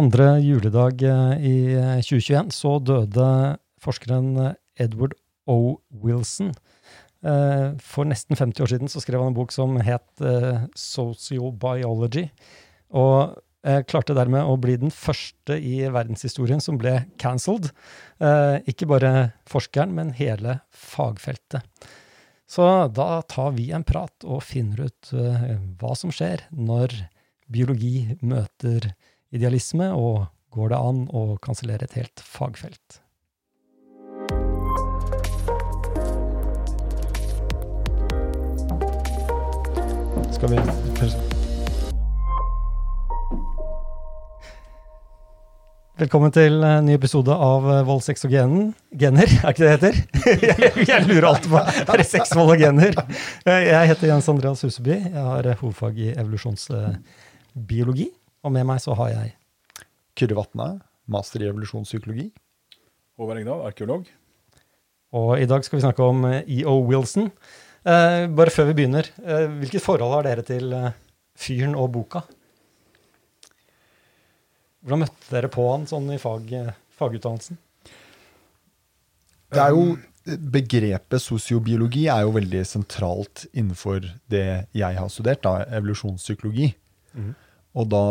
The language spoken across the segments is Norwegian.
Andre juledag eh, i eh, 2021 så døde forskeren eh, Edward O. Wilson. Eh, For nesten 50 år siden så skrev han en bok som het eh, Sociobiology. Og eh, klarte dermed å bli den første i verdenshistorien som ble cancelled. Eh, Ikke bare forskeren, men hele fagfeltet. Så da tar vi en prat og finner ut eh, hva som skjer når biologi møter idealisme, og går det an å kansellere et helt fagfelt? Skal vi Velkommen til en ny episode av eh, Vold, sex og gener. gener. Er ikke det det heter? Jeg, jeg lurer alltid på er det sex, vold og gener. Jeg heter Jens Andreas Huseby. Jeg har eh, hovedfag i evolusjonsbiologi. Og med meg så har jeg Kyrre Vatne, master i evolusjonspsykologi. Håvard Engdahl, arkeolog. Og i dag skal vi snakke om eh, E.O. Wilson. Eh, bare før vi begynner, eh, hvilket forhold har dere til eh, fyren og boka? Hvordan møtte dere på han sånn i fag, eh, fagutdannelsen? Det er jo, begrepet sosiobiologi er jo veldig sentralt innenfor det jeg har studert, da, evolusjonspsykologi. Mhm. Og da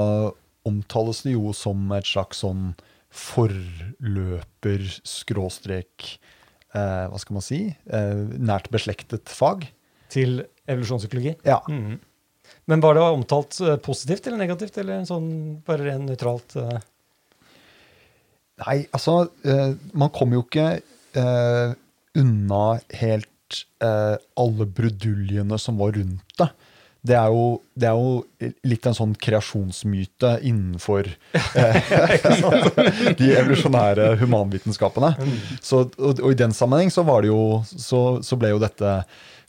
omtales det jo som et slags sånn forløper, skråstrek, eh, hva skal man si, eh, nært beslektet fag. Til evolusjonspsykologi? Ja. Mhm. Men var det omtalt eh, positivt eller negativt, eller sånn bare ren nøytralt? eh? Nei, altså, eh, man kommer jo ikke eh, unna helt alle bruduljene som var rundt det. Det er, jo, det er jo litt en sånn kreasjonsmyte innenfor eh, de evolusjonære humanvitenskapene. Så, og, og i den sammenheng så, jo, så, så ble jo dette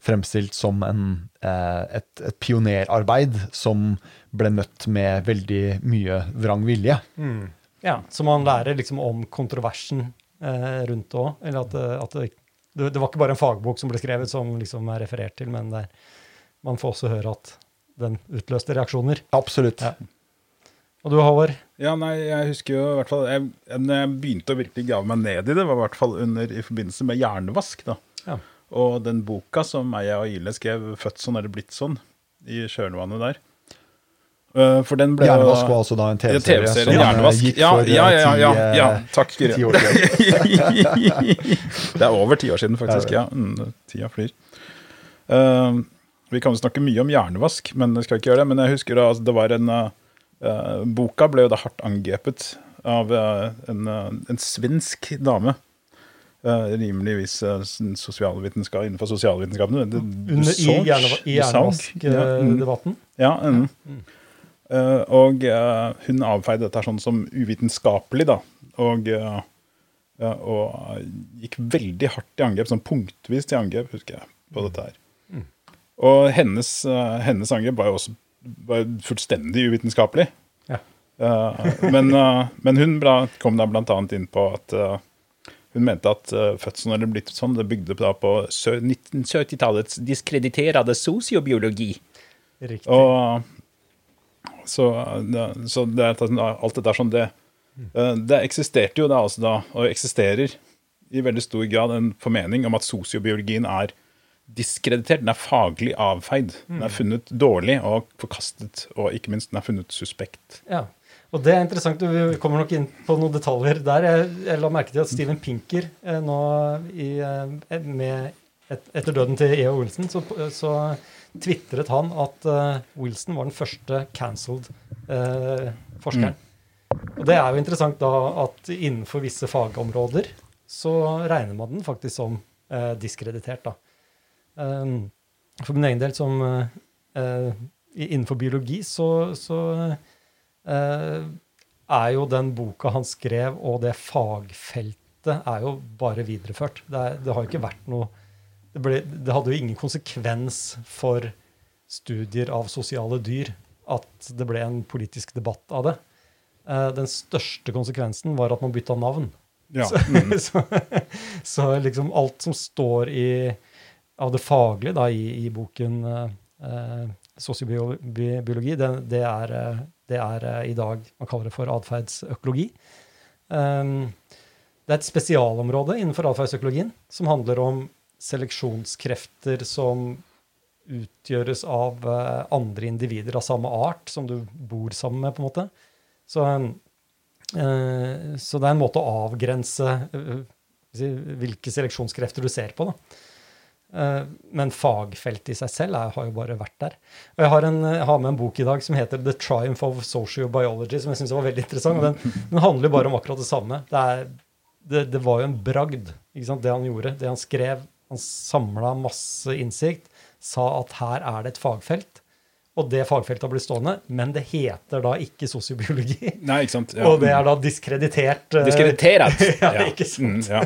fremstilt som en, eh, et, et pionerarbeid som ble møtt med veldig mye vrang vilje. Ja, Så man lærer liksom om kontroversen eh, rundt det òg? Eller at, at det, det var ikke bare en fagbok som ble skrevet, som liksom er referert til, men det, er- man får også høre at den utløste reaksjoner. Absolutt. Ja. Og du, Håvard? Ja, nei, jeg husker jo i hvert fall jeg, Når jeg begynte å virkelig grave meg ned i det, var i hvert fall under, i forbindelse med hjernevask. da. Ja. Og den boka som Eia og Ile skrev, 'Født sånn eller blitt sånn', i Kjølvannet der. Eh, For den ble Hjernevask var altså da en TV-serie TV som eh, Hjernevask. gikk Ja, for eh, ja, ja, ja, ja. Takk, ti år siden. det er over ti år siden, faktisk. Ja, mm, Tida flyr. Eh, vi kan jo snakke mye om hjernevask, men jeg skal ikke gjøre det. Men jeg husker da altså, det var en eh, Boka ble jo da hardt angrepet av uh, en, uh, en svensk dame. Uh, rimeligvis uh, sosialvitenskap innenfor sosialvitenskapene. Det- Under, I hjernevask-debatten? i Dussault, ja, mm. ja, mm. Eh, og uh, hun avfeide dette sånn som uvitenskapelig, da. Og, uh, og gikk veldig hardt i angrep, sånn punktvis til angrep, husker jeg, på dette her. Og hennes, eh, hennes angrep var jo også var fullstendig uvitenskapelig. Ja. Eh, men, eh, men hun bra, kom da annet inn på at hun mente at fødselen hadde blitt sånn, det bygde da på 1970-tallets diskrediterede sosiobiologi. Riktig. Og så, så det, alt dette er sånn det, det eksisterte jo da altså da, og eksisterer i veldig stor grad en formening om at sosiobiologien er diskreditert. Den er faglig avfeid. Den er funnet dårlig og forkastet, og ikke minst den er funnet suspekt. Ja. Og det er interessant. Vi kommer nok inn på noen detaljer der. Jeg, jeg la merke til at Steven Pinker eh, nå i, eh, med et, etter døden til E.O. Wilson, så, så tvitret han at uh, Wilson var den første cancelled eh, forskeren. Og det er jo interessant da at innenfor visse fagområder så regner man den faktisk som eh, diskreditert. da. Um, for min egen del som eh, eh, innenfor biologi så, så eh, er jo den boka han skrev, og det fagfeltet, er jo bare videreført. Det, er, det har jo ikke vært noe det, ble, det hadde jo ingen konsekvens for studier av sosiale dyr at det ble en politisk debatt av det. Den største konsekvensen var at man bytta navn. Ja. Så, Mm. så, så liksom alt som står i, av det faglige da, i, i boken eh, eh, sosiobiologi, det, det, er, eh, det er eh, i dag Man kaller det for atferdsøkologi. Um, det er et spesialområde innenfor atferdsøkologien som handler om seleksjonskrefter som utgjøres av uh, andre individer av samme art som du bor sammen med, på en måte. Så, uh, så det er en måte å avgrense uh, hvilke seleksjonskrefter du ser på. da. Men fagfeltet i seg selv er, har jo bare vært der. Og jeg har, en, jeg har, med en bok i dag som heter 'The Triumph of Sociobiology', som jeg syns var veldig interessant. den, den, handler jo bare om akkurat det samme. Det, er, det, det var jo en bragd, det han gjorde. Det han skrev. Han samla masse innsikt sa at her er det et fagfelt. Og det fagfeltet har blitt stående, men det heter da ikke sosiobiologi. Nei, ikke sant? Ja. Og det er da diskreditert. Uh, Diskreditert! ja, ikke sant? Mm, ja.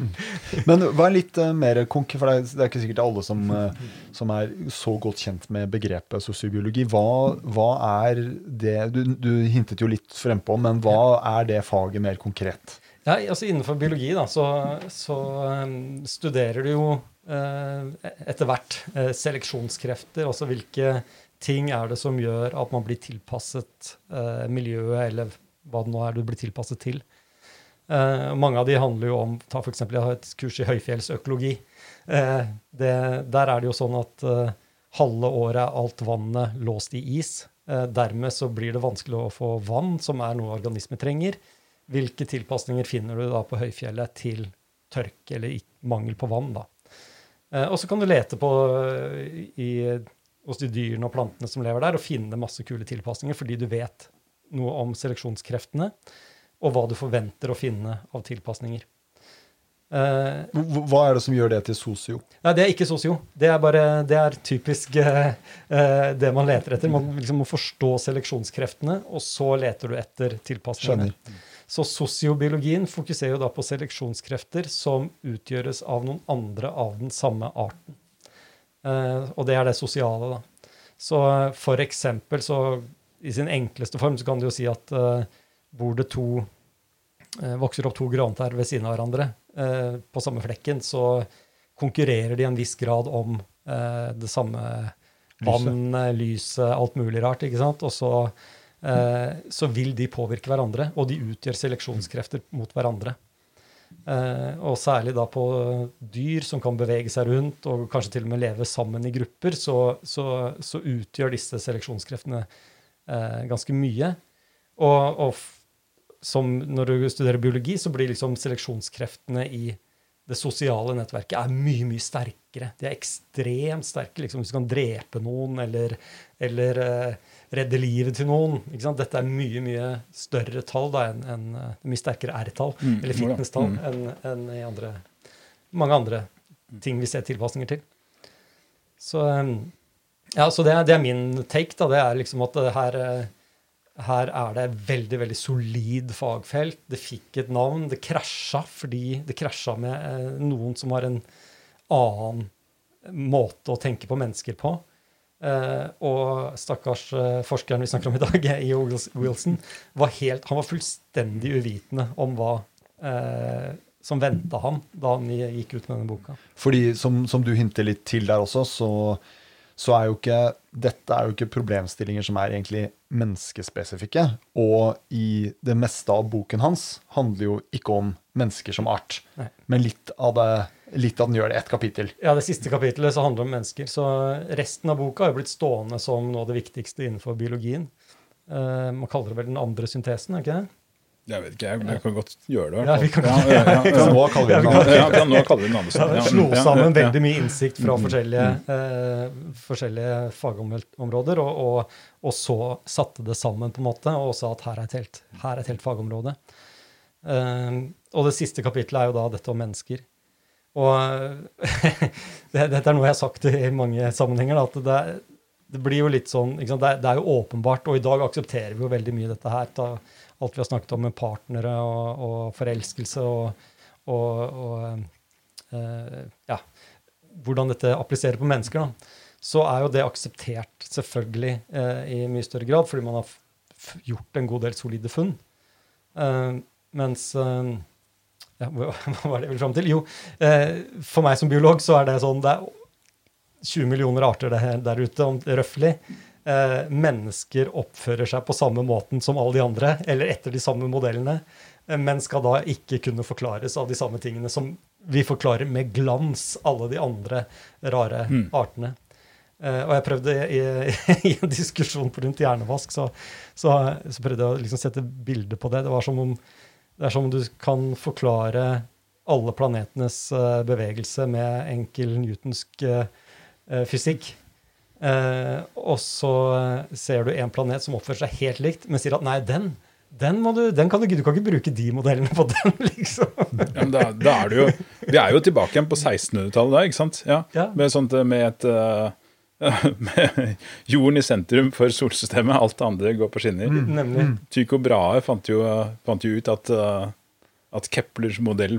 men er litt uh, mer konk, for det er, ikke sikkert alle som, uh, som, er så godt kjent med begrepet sosiobiologi. Hva, hva er det du, du, hintet jo litt frempå, men hva er det faget mer konkret? Ja, altså Innenfor biologi da, så, så um, studerer du jo Eh, etter hvert eh, seleksjonskrefter. Altså hvilke ting er det som gjør at man blir tilpasset eh, miljøet, eller hva det nå er du blir tilpasset til. mange av de handler jo om ta for eksempel, Jeg har et kurs i høyfjellsøkologi. Det, der er det jo sånn at halve året er alt vannet låst i is. dermed så blir det vanskelig å få vann, som er noe organismer trenger. Hvilke tilpasninger finner du da på høyfjellet til tørke eller mangel på vann? da? Eh, og så kan du lete på eh, i, hos de dyrene og plantene som lever der, og finne masse kule tilpasninger, fordi du vet noe om seleksjonskreftene, og hva du forventer å finne av tilpasninger. Uh, hva er det som gjør det til sosio? Nei, Det er ikke sosio. Det er, bare, det er typisk uh, det man leter etter. Man liksom må forstå seleksjonskreftene, og så leter du etter tilpasningene. Skjønner. Så sosiobiologien fokuserer jo da på seleksjonskrefter som utgjøres av noen andre av den samme arten. Eh, og det er det sosiale, da. Så for eksempel så i sin enkleste form så kan du jo si at eh, bor det to eh, Vokser opp to grantrær ved siden av hverandre eh, på samme flekken, så konkurrerer de i en viss grad om eh, det samme vann, lyset, alt mulig rart. ikke sant? Og så Eh, så vil de påvirke hverandre, og de utgjør seleksjonskrefter mot hverandre. Eh, og særlig da på dyr som kan bevege seg rundt og kanskje til og med leve sammen i grupper, så, så, så utgjør disse seleksjonskreftene eh, ganske mye. Og, og når du studerer biologi, så blir liksom seleksjonskreftene i det sosiale nettverket er mye mye sterkere. De er ekstremt sterke. Liksom, hvis du kan drepe noen eller, eller uh, redde livet til noen. Dette er mye mye større tall da, enn en, uh, mye sterkere R-tall mm, eller fitness-tall mm. enn en i andre, mange andre ting vi ser tilpasninger til. Så, um, ja, så det, det, er min take. da, Det er liksom at her uh, her er det veldig veldig solid fagfelt. Det fikk et navn. Det krasja fordi det krasja med eh, noen som har en annen måte å tenke på mennesker på. Eh, og stakkars eh, forskeren vi snakker om i dag, E.O. Wilson, var helt, han var fullstendig uvitende om hva eh, som venta ham da han gikk ut med denne boka. Fordi, som, som du hinter litt til der også, så så er jo ikke dette er jo ikke problemstillinger som er egentlig menneskespesifikke. Og i det meste av boken hans handler jo ikke om mennesker som art, Nei. men litt av, det, litt av den gjør det ett kapittel. Ja, det siste kapittelet så handler om mennesker. Så resten av boka har blitt stående som noe av det viktigste innenfor biologien. Uh, man kaller det vel den andre syntesen, er ikke det? Jeg vet ikke, jeg, jeg kan godt gjøre det. Ja, vi kan, ja, ja, ja, ja, nå kaller vi den andre syntesen. Ja, slo sammen veldig mye innsikt fra mm. forskjellige, uh, forskjellige fagområder, og, og, og, så satte det sammen på en måte, og sa at her er et helt, er et helt fagområde. Uh, og det siste kapittelet er jo da dette om mennesker. Og dette er noe jeg har sagt i mange sammenhenger, at det, det, blir jo litt sånn det er, det, er, jo åpenbart, og i dag aksepterer vi jo veldig mye dette her. Da, alt vi har snakket om med partnere og, og forelskelse og, og, og uh, ja, hvordan dette appliserer på mennesker, da, så er jo det akseptert selvfølgelig uh, i mye større grad, fordi man har gjort en god del solide funn. Uh, mens ja, Hva var det jeg ville fram til? Jo, for meg som biolog så er det sånn det er 20 millioner arter der, ute, om- røftlig. Eh, mennesker oppfører seg på samme måten som alle de andre, eller etter de samme modellene, eh, men skal da ikke kunne forklares av de samme tingene som vi forklarer med glans alle de andre rare artene. Eh, og jeg prøvde i, i en diskusjon på rundt hjernevask, så, så, så prøvde jeg å liksom sette bilde på det. Det var som om det er som om du kan forklare alle planetenes eh, bevegelse med enkel newtonsk eh, eh, fysikk. Og så ser du en planet som oppfører seg helt likt, men sier at nei, den, den, må du, den kan du, du kan ikke bruke de modellene på den, liksom. Ja, men da, da er det jo Vi er jo tilbake igjen på 1600-tallet da, ikke sant? Ja, Ja. Med, sånt, med et med jorden i sentrum for solsystemet, alt det andre går på skinner. Nemlig. Tycho Brahe fant jo, fant jo ut at, eh, at Keplers modell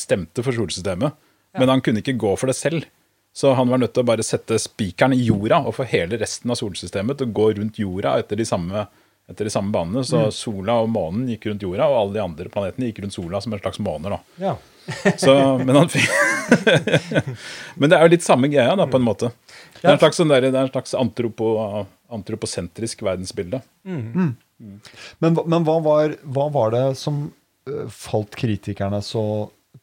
stemte for solsystemet. Men han kunne ikke gå for det selv. Så han var nødt til å bare sette spikeren i jorda og få hele resten av solsystemet til å gå rundt jorda etter de samme, etter de samme banene. Så sola og månen gikk rundt jorda, og alle de andre planetene gikk rundt sola som en slags måner. da. Ja. Så, men, han men det er jo litt samme greia, da, på en måte. Det er en slags, sånn der, det er en slags antropo, antroposentrisk verdensbilde. Men, hva- men hva, var, hva var det som øh, falt kritikerne så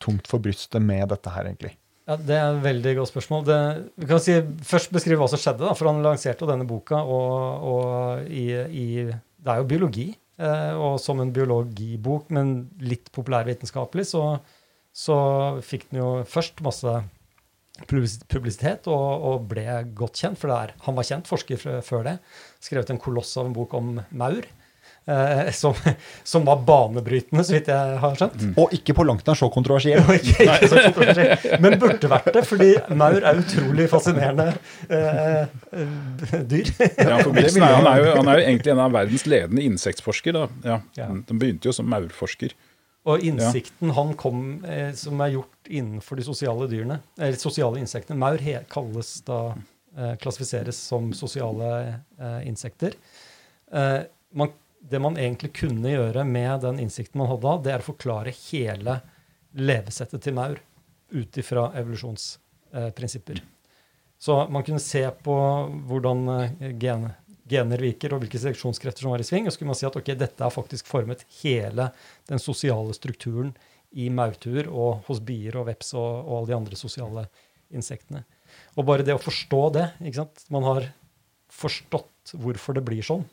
tungt for brystet med dette her, egentlig? Ja, Det er et veldig godt spørsmål. Det, vi kan si, først beskrive hva som skjedde. da, for Han lanserte jo denne boka, og, og i, i, det er jo biologi. Eh, og som en biologibok, men litt populærvitenskapelig, så, så fikk den jo først masse publisitet og, og ble godt kjent. For det er, han var kjent forsker før- det. Skrevet en koloss av en bok om maur. Eh, som, som var banebrytende, så vidt jeg har skjønt. Og ikke på langt nær så kontroversiell. Ikke, ikke så kontroversielt, men burde vært det, fordi maur er utrolig fascinerende eh, eh, dyr. Ja, for Wilson han, er jo, han er jo egentlig en av verdens ledende insektforskere. Ja. Ja. Han begynte jo som maurforsker. Og innsikten han kom eh, som er gjort innenfor de sosiale dyrene, eller sosiale insektene Maur he, kalles da eh, klassifiseres som sosiale eh, insekter. Eh, man, det man egentlig kunne gjøre med den innsikten man hadde det er å forklare hele levesettet til maur ut ifra evolusjonsprinsipper. Så man kunne se på hvordan eh, gen, gener virker, og hvilke seleksjonskrefter som var i sving, og så kunne man si at ok, dette har faktisk formet hele den sosiale strukturen i maurtuer og hos bier og veps og, og alle de andre sosiale insektene. Og bare det å forstå det ikke sant? Man har forstått hvorfor det blir sånn.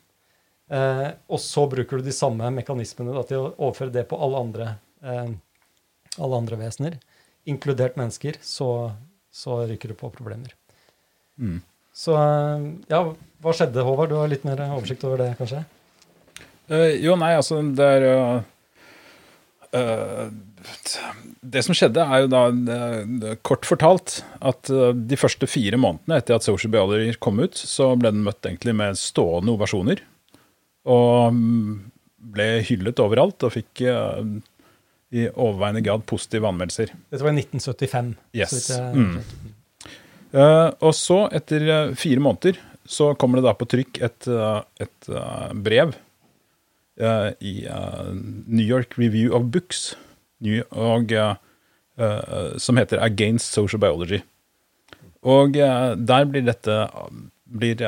Eh, og så bruker du de samme mekanismene da, til å overføre det på alle andre, eh, alle andre vesener, inkludert mennesker, så, så ryker du på problemer. Mm. Så eh, ja, hva skjedde, Håvard? Du har litt mer oversikt over det, kanskje? Uh, jo, nei, altså det er uh, uh, Det som skjedde, er jo da kort fortalt at de første fire månedene etter at Social Biology kom ut, så ble den møtt egentlig med stående ovasjoner. Og mm, ble hyllet overalt og fikk i overveiende grad positive anmeldelser. Dette var i 1975. Yes. jeg- Mm. Eh, og så, etter eh, fire måneder, så kommer det da på trykk et, eh, et brev i New York Review of Books, og, som heter Against Social Biology. Og der blir dette blir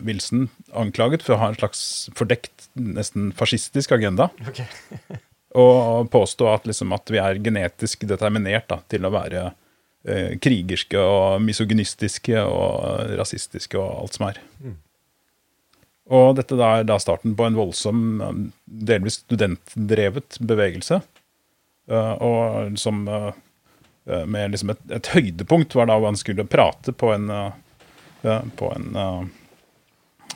Wilson anklaget for å ha en slags fordekt, nesten fascistisk agenda. Okay. Og påstå at, liksom, at vi er genetisk determinert da, til å være krigerske og misogynistiske og rasistiske og alt som er. Og dette er da starten på en voldsom, eh, delvis studentdrevet bevegelse. eh, og som eh, eh, med liksom et, et høydepunkt var da han skulle prate på en, eh, eh, på en eh,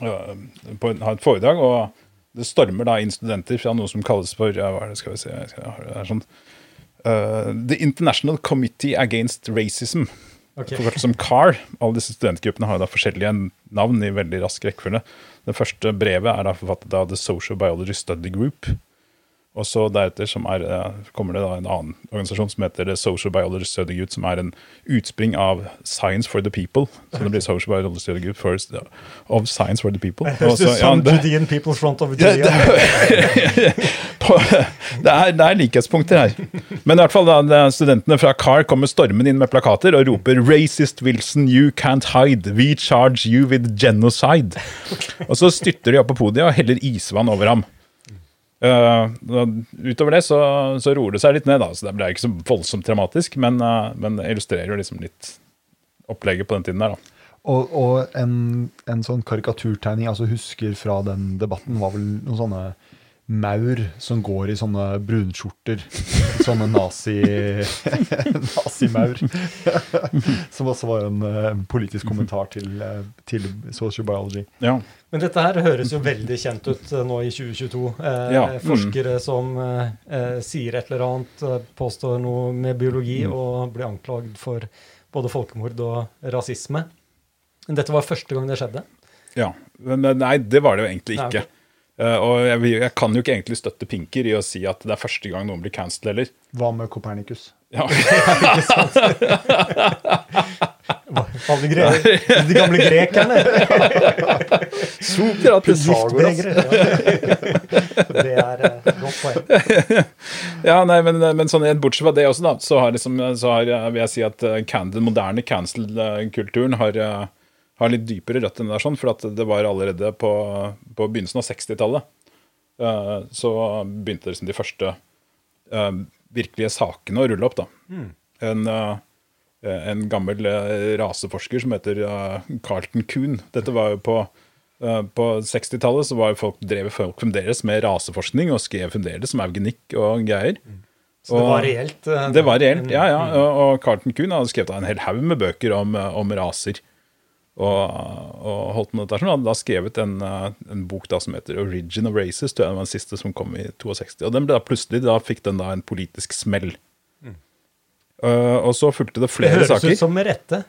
eh, på en, ha et foredrag, og det stormer da inn studenter fra noe som kalles for hva er det skal vi se, det er sånn, eh, The International Committee Against Racism, Okay. forkortet som CAR. Alle disse studentgruppene har da forskjellige navn i veldig rask rekkefølge. Det første brevet er da forfattet av The Social Biology Study Group. Og så deretter som er, kommer det da en annen organisasjon som heter Social Biology Study Group, som er en utspring av Science for the People. Så det blir Social Biology Study Group first, of Science for the People. Ja, Some det- Judean People's Front of Judea. det, det, er, det er likhetspunkter her. Men i hvert fall da, studentene fra CAR kommer stormende inn med plakater og roper 'Racist Wilson, you can't hide. We charge you with genocide'. Og så styrter de opp på podiet og heller isvann over ham. Uh, utover det så, så roer det seg litt ned, da, så det ble ikke så voldsomt dramatisk, men, uh, men det illustrerer jo liksom litt opplegget på den tiden der, da. Og, og en, en sånn karikaturtegning altså husker fra den debatten, var vel noen sånne maur som går i sånne brunskjorter. Sånne nazi, nazimaur. som også var en, en politisk kommentar til, eh, til social biology. Ja. Men dette her høres jo veldig kjent ut eh, nå i 2022. Eh, Ja, mm. Forskere som eh, eh, sier et eller annet, eh, påstår noe med biologi Mm. og blir anklagd for både folkemord og rasisme. Dette var første gang det skjedde. ja. Men eh, nei, det var det jo egentlig ikke. Nei, Eh, og jeg, jeg kan jo ikke egentlig støtte Pinker i å si at det er første gang noen blir cancelled heller. Hva med Copernicus? Ja. Alle gre de gamle grekerne. Sokrates. Giftbegre. Ja. Det er eh, et godt poeng. Ja, nei, men, men sånn, bortsett fra det også, da, så har, liksom, så har eh, vil jeg si at uh, can, den moderne cancel-kulturen har, eh, har litt dypere røtter enn det er sånn, for at det var allerede på, på begynnelsen av 60-tallet. eh, så begynte liksom de første eh, virkelige sakene å rulle opp. da. En, eh, en gammel raseforsker som heter Carlton Kuhn. Dette var jo på på 60-tallet så folk, drev folk fremdeles med raseforskning og skrev fremdeles om eugenikk og greier. Så det var reelt. Det var reelt, ja. ja. Og, og Carlton Kuhn hadde skrevet en hel haug med bøker om, om raser. Og, og holdt med dette. Han hadde da skrevet en, eh, en bok da som heter 'Origin of Races', tror jeg det var den siste som kom i 62. Og den ble da plutselig, da fikk den da en politisk smell. Uh, og så fulgte det flere saker. Det høres saker. ut som med rette.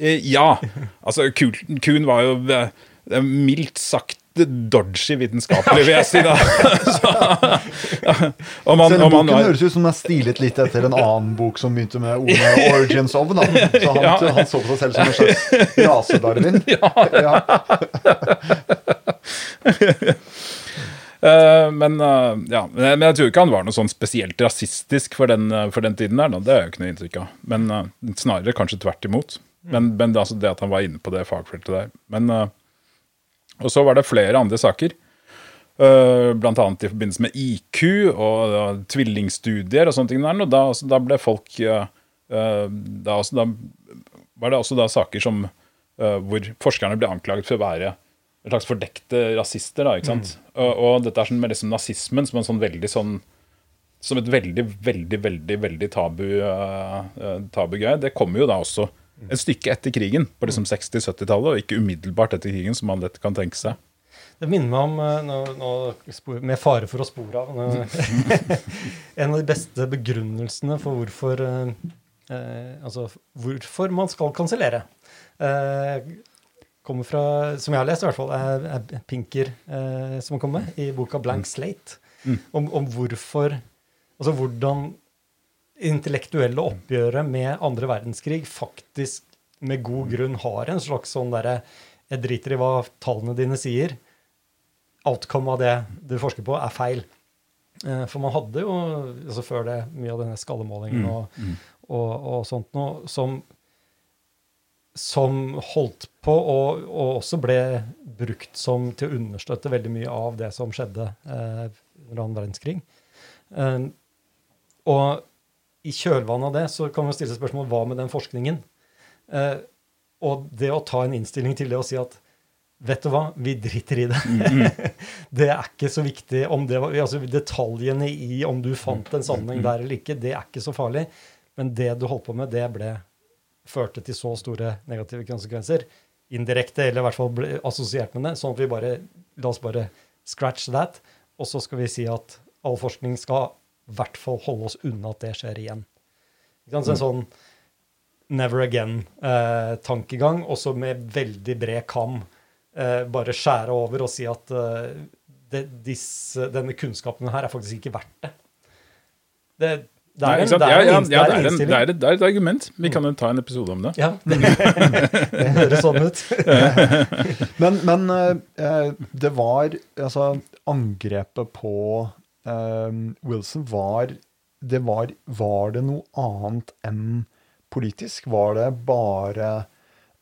Uh, Ja. Altså, Kuhn, var jo eh, mildt sagt dodgy vitenskapelig, vil jeg si. da. Så, om han, Selv om boken høres ut som den er stilet litt etter en annen bok som begynte med ordene 'Origins of'. Da. Så han, Ja. han så på seg selv som en slags rasedarwin. Ja. Eh, men, eh, ja, men jeg- tror ikke han var noe sånn spesielt rasistisk for den, eh, for den tiden der. Da. Det har jeg ikke noe inntrykk av. Men snarere kanskje tvert imot. Men, men det, altså det at han var inne på det fagfeltet der. Men, og så var det flere andre saker. eh, blant annet i forbindelse med IQ og eh, tvillingstudier og sånne ting. Der, og da, altså, da ble folk eh, eh, da, altså, da var det også da saker som hvor forskerne ble anklaget for å være en slags fordekte rasister. da, ikke sant? Og, og dette er sånn med liksom nazismen som en sånn veldig sånn som et veldig, veldig, veldig veldig tabu, uh, tabugreie. Det kommer jo da også et stykke etter krigen, på liksom 60-70-tallet, og ikke umiddelbart etter krigen, som man lett kan tenke seg. Det minner meg om, eh, nå, med fare for å spore av En av de beste begrunnelsene for hvorfor eh, eh, Altså hvorfor man skal kansellere. Eh, kommer fra, som jeg har lest, i hvert fall, er, er Pinker eh, som kommer med i boka 'Blank Slate'. Om, om hvorfor Altså hvordan intellektuelle oppgjøret med andre verdenskrig faktisk med god grunn har en slags sånn derre Jeg driter i hva tallene dine sier. Outcome av det du forsker på, er feil. Eh, For man hadde jo, altså før det, mye av denne skallemålingen og, og, og sånt noe som, som holdt på, og, og også ble brukt som til å understøtte veldig mye av det som skjedde eh, under annen verdenskrig. Eh, og i kjølvannet av det så kan man stille seg spørsmål hva med den forskningen? Eh, og det å ta en innstilling til det og si at vet du hva, vi driter i det. det er ikke så viktig om det var, altså Detaljene i om du fant en sammenheng der eller ikke, det er ikke så farlig. Men det du holdt på med, det ble, førte til så store negative konsekvenser. Indirekte, eller i hvert fall ble assosiert med det. Sånn at vi bare La oss bare scratch that. Og så skal vi si at all forskning skal i hvert fall holde oss unna at det skjer igjen. Ikke sant? Så en sånn never again-tankegang, også med veldig bred kam. Eh, bare skjære over og si at eh, det, disse, denne kunnskapen her er faktisk ikke verdt det. Det, det er en, Ja, det et- det er et argument. Vi kan jo ta en episode om det. Ja, det, det høres sånn ut. Men, men eh, det var altså angrepet på eh, Wilson var det var, var det noe annet enn politisk? Var det bare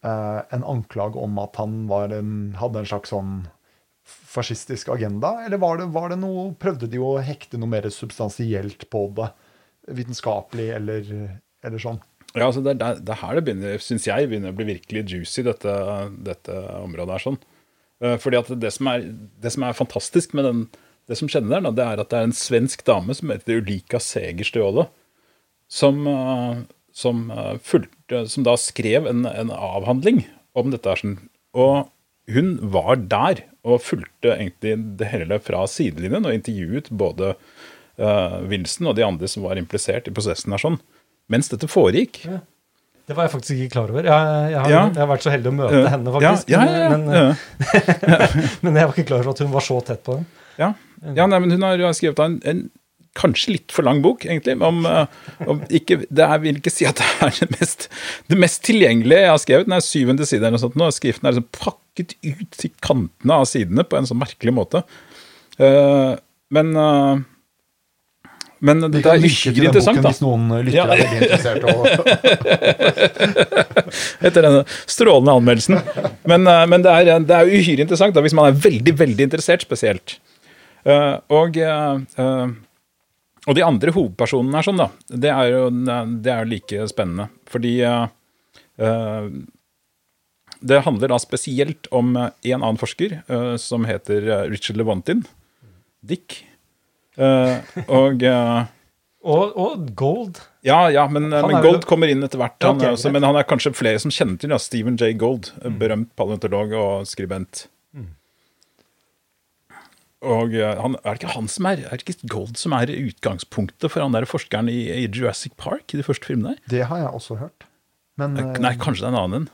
uh, en anklage om at han en, hadde en slags sånn fascistisk agenda? Eller var det, var det noe, prøvde de å hekte noe mer substansielt på det? Vitenskapelig eller, eller sånn? Ja, altså det, det er her det begynner, syns jeg, begynner å bli virkelig juicy, dette, dette området her. sånn. Eh, Fordi at det som, er, det som er fantastisk med den, det som der, da, det er at det er en svensk dame som heter Ulika Segerstøle, som, eh, som, eh, fulgte, som da skrev en, en avhandling om dette. her. sånn. Og hun var der og fulgte egentlig det hele fra sidelinjen og intervjuet både uh, Wilson og de andre som var implisert i prosessen her sånn, mens dette foregikk. Det var jeg faktisk ikke klar over. Jeg, jeg, har, Ja. jeg har vært så heldig å møte Ja, henne, faktisk. Ja, ja, ja, Men, ja. men jeg var ikke klar over at hun var så tett på den. Ja, ja nei, men hun har skrevet en, en kanskje litt for lang bok, egentlig. Om, eh, om ikke, det er, vil ikke si at det er det mest, det mest tilgjengelige jeg har skrevet. Den er syvende side eller noe sånt nå. Skriften er liksom pakket ut til kantene av sidene på en sånn merkelig måte. Uh, men uh, men det kan er uhyre interessant, da. hvis noen lytter Ja. er interessert. Og, etter denne strålende anmeldelsen. Men, men det, er, det er uhyre interessant da, hvis man er veldig, veldig interessert spesielt. Eh, og, eh, og de andre hovedpersonene er sånn da, det er jo det er jo like spennende. Fordi eh, det handler da spesielt om en annen forsker som heter Richard Levantin. Dick. Og Og, og Gold. ja, ja, men, men Gold jo... kommer inn etter hvert. Han, Ok, er også, men han er kanskje flere som kjenner til ja, Stephen J. Gold, berømt paleontolog og skribent. Og eh, han, Er det ikke han som er Er det ikke Gold som er utgangspunktet for han der forskeren i, i Jurassic Park i de første filmene? det har jeg også hørt. Men Eh, eh, Nei, kanskje det er en annen en.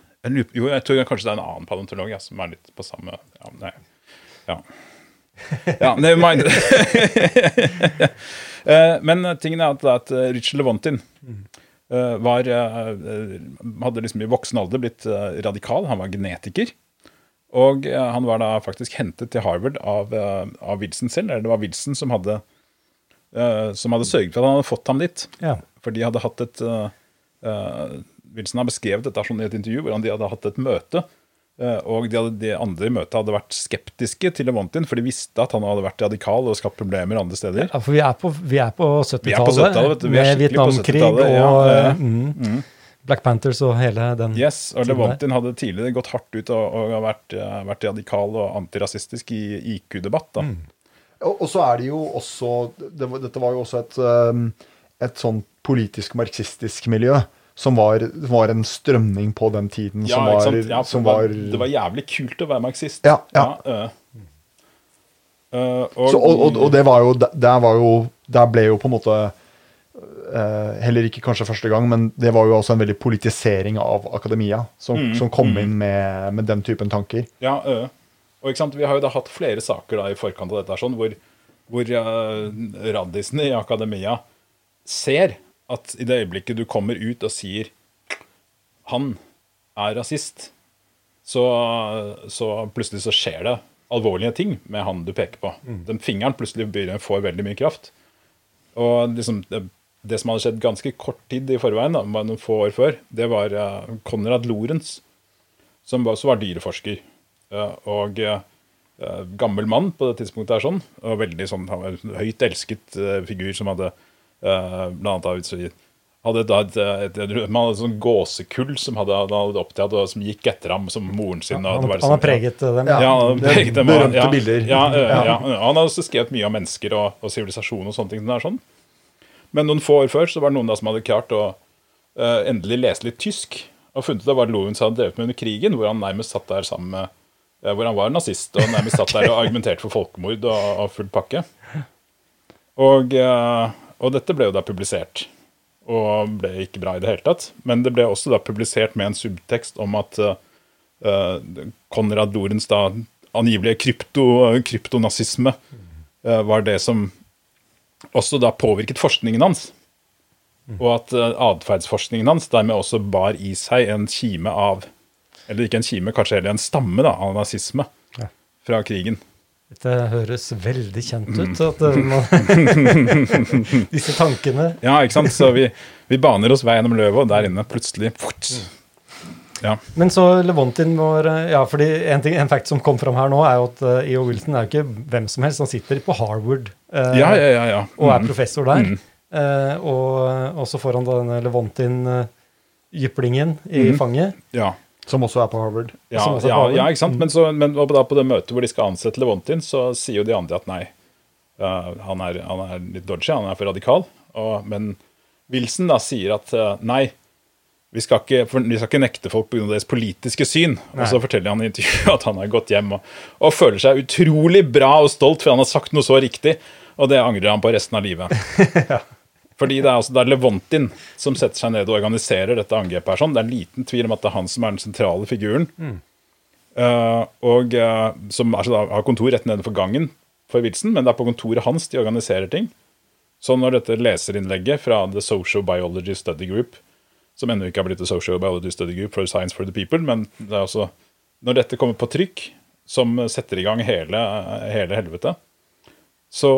Jo, jeg tror kanskje det er en annen paleontolog ja, som er litt på samme Ja, nei. Ja. ja never mind. Men tingen er at, Richard Levantin eh, var, hadde liksom i voksen alder blitt radikal. Han var genetiker. Og eh, han var da faktisk hentet til Harvard av, eh, av Wilson selv. Eller det var Wilson som hadde, eh, som hadde sørget for at han hadde fått ham dit. Ja. For de hadde hatt et Wilson har beskrevet dette sånn i et intervju, hvordan de hadde hatt et møte. og de, hadde, de andre i møtet hadde vært skeptiske til Levantin, for de visste at han hadde vært radikal og skapt problemer andre steder. Ja, for vi er på, vi er på Vi er på 70-tallet, 70-tallet, vet du. Vi er med skikkelig på Vietnamkrig 70-tallet, og ja, eh, mm, Black Panthers og hele den Yes, og. Levantin hadde tidligere gått hardt ut og, og vært, eh, vært radikal og antirasistisk i IQ-debatt. Mm. Og, og så er det jo også det, Dette var jo også et, um, et sånn politisk marxistisk miljø. Som var, var en strømning på den tiden Ja, som ikke var, sant? Ja, som det, var, det var jævlig kult å være marxist. Ja, ja. øh. Uh, og, så, og, og, og det var jo Der var jo Der ble jo på en måte eh, Heller ikke kanskje første gang, men det var jo også en veldig politisering av akademia som, Mm, som kom inn med, med den typen tanker. Ja, øh. og? Vi har jo da hatt flere saker da i forkant av dette sånn, hvor, hvor uh, raddisene i akademia ser at i det øyeblikket du kommer ut og sier han er rasist, så, så plutselig så skjer det alvorlige ting med han du peker på. Den fingeren plutselig får veldig mye kraft. Og liksom, det, som hadde skjedd ganske kort tid i forveien, da, bare noen få år før, det var eh, Konrad Lorentz, som også var dyreforsker. eh, og eh, gammel mann på det tidspunktet er sånn, og veldig sånn, han var en høyt elsket figur som hadde blant annet av hadde da et, et, et, hadde sånn gåsekull som hadde, hadde opptatt og som gikk etter ham som moren sin. og Han, var han liksom- har preget dem. Ja. ja, han preget dem, berømte ja, bilder. Ja, ja, Ja. ja. Han har også skrevet mye om mennesker og, og sivilisasjon og sånne ting. Sånn. Men noen få år før så var det noen da som hadde klart å uh, endelig lese litt tysk, og funnet ut av hva Lovens hadde drevet med under krigen, hvor han nærmest satt der sammen med uh, Hvor han var nazist og nærmest satt der og argumenterte for folkemord og, og full pakke. Og, uh, og dette ble jo da publisert, og ble ikke bra i det hele tatt. Men det ble også da publisert med en subtekst om at Konrad Lorentz da angivelige krypto, kryptonazisme var det som også da påvirket forskningen hans. Og at uh, atferdsforskningen hans dermed også bar i seg en kime av Eller ikke en kime, kanskje heller en stamme da, av nazisme fra krigen. Dette høres veldig kjent ut. At uh, man, disse tankene Ja, ikke sant? Så vi, vi baner oss vei gjennom løvet, og der inne plutselig. Ja. Men så Levontin vår uh, Ja, fordi en, ting, en fact som kom fram her nå, er jo at uh, E.O. Wilson er jo ikke hvem som helst. Han sitter på Harvard uh, ja, ja, ja, ja. og er Mm. professor der. Mm. Uh, og, og så får han da denne Levontin-jyplingen i mm. fanget. ja. Som også er på Harvard. Ja, på ja, Harvard. ja, ikke sant? Men, så, men da på det møtet hvor de skal ansette Levontin, så sier jo de andre at nei, uh, han, er, han er litt dodgy, han er for radikal. Og, men Wilson da sier at eh, nei, vi skal, ikke, vi skal ikke nekte folk pga. deres politiske syn. Nei. Og så forteller han i intervjuet at han har gått hjem og, og føler seg utrolig bra og stolt, for han har sagt noe så riktig, og det angrer han på resten av livet. Fordi det er, altså, det er Levontin som setter seg ned og organiserer dette angrepet. her sånn. Det er liten tvil om at det er han som er den sentrale figuren. Eh, og uh, Som altså, da, har kontor rett nedenfor gangen for Wilson, men det er på kontoret hans de organiserer ting. Så når dette leserinnlegget fra The Social Biology Study Group, som ennå ikke har blitt The Social Biology Study Group for Science for the People, men det er også når dette kommer på trykk, som setter i gang hele, hele helvete, så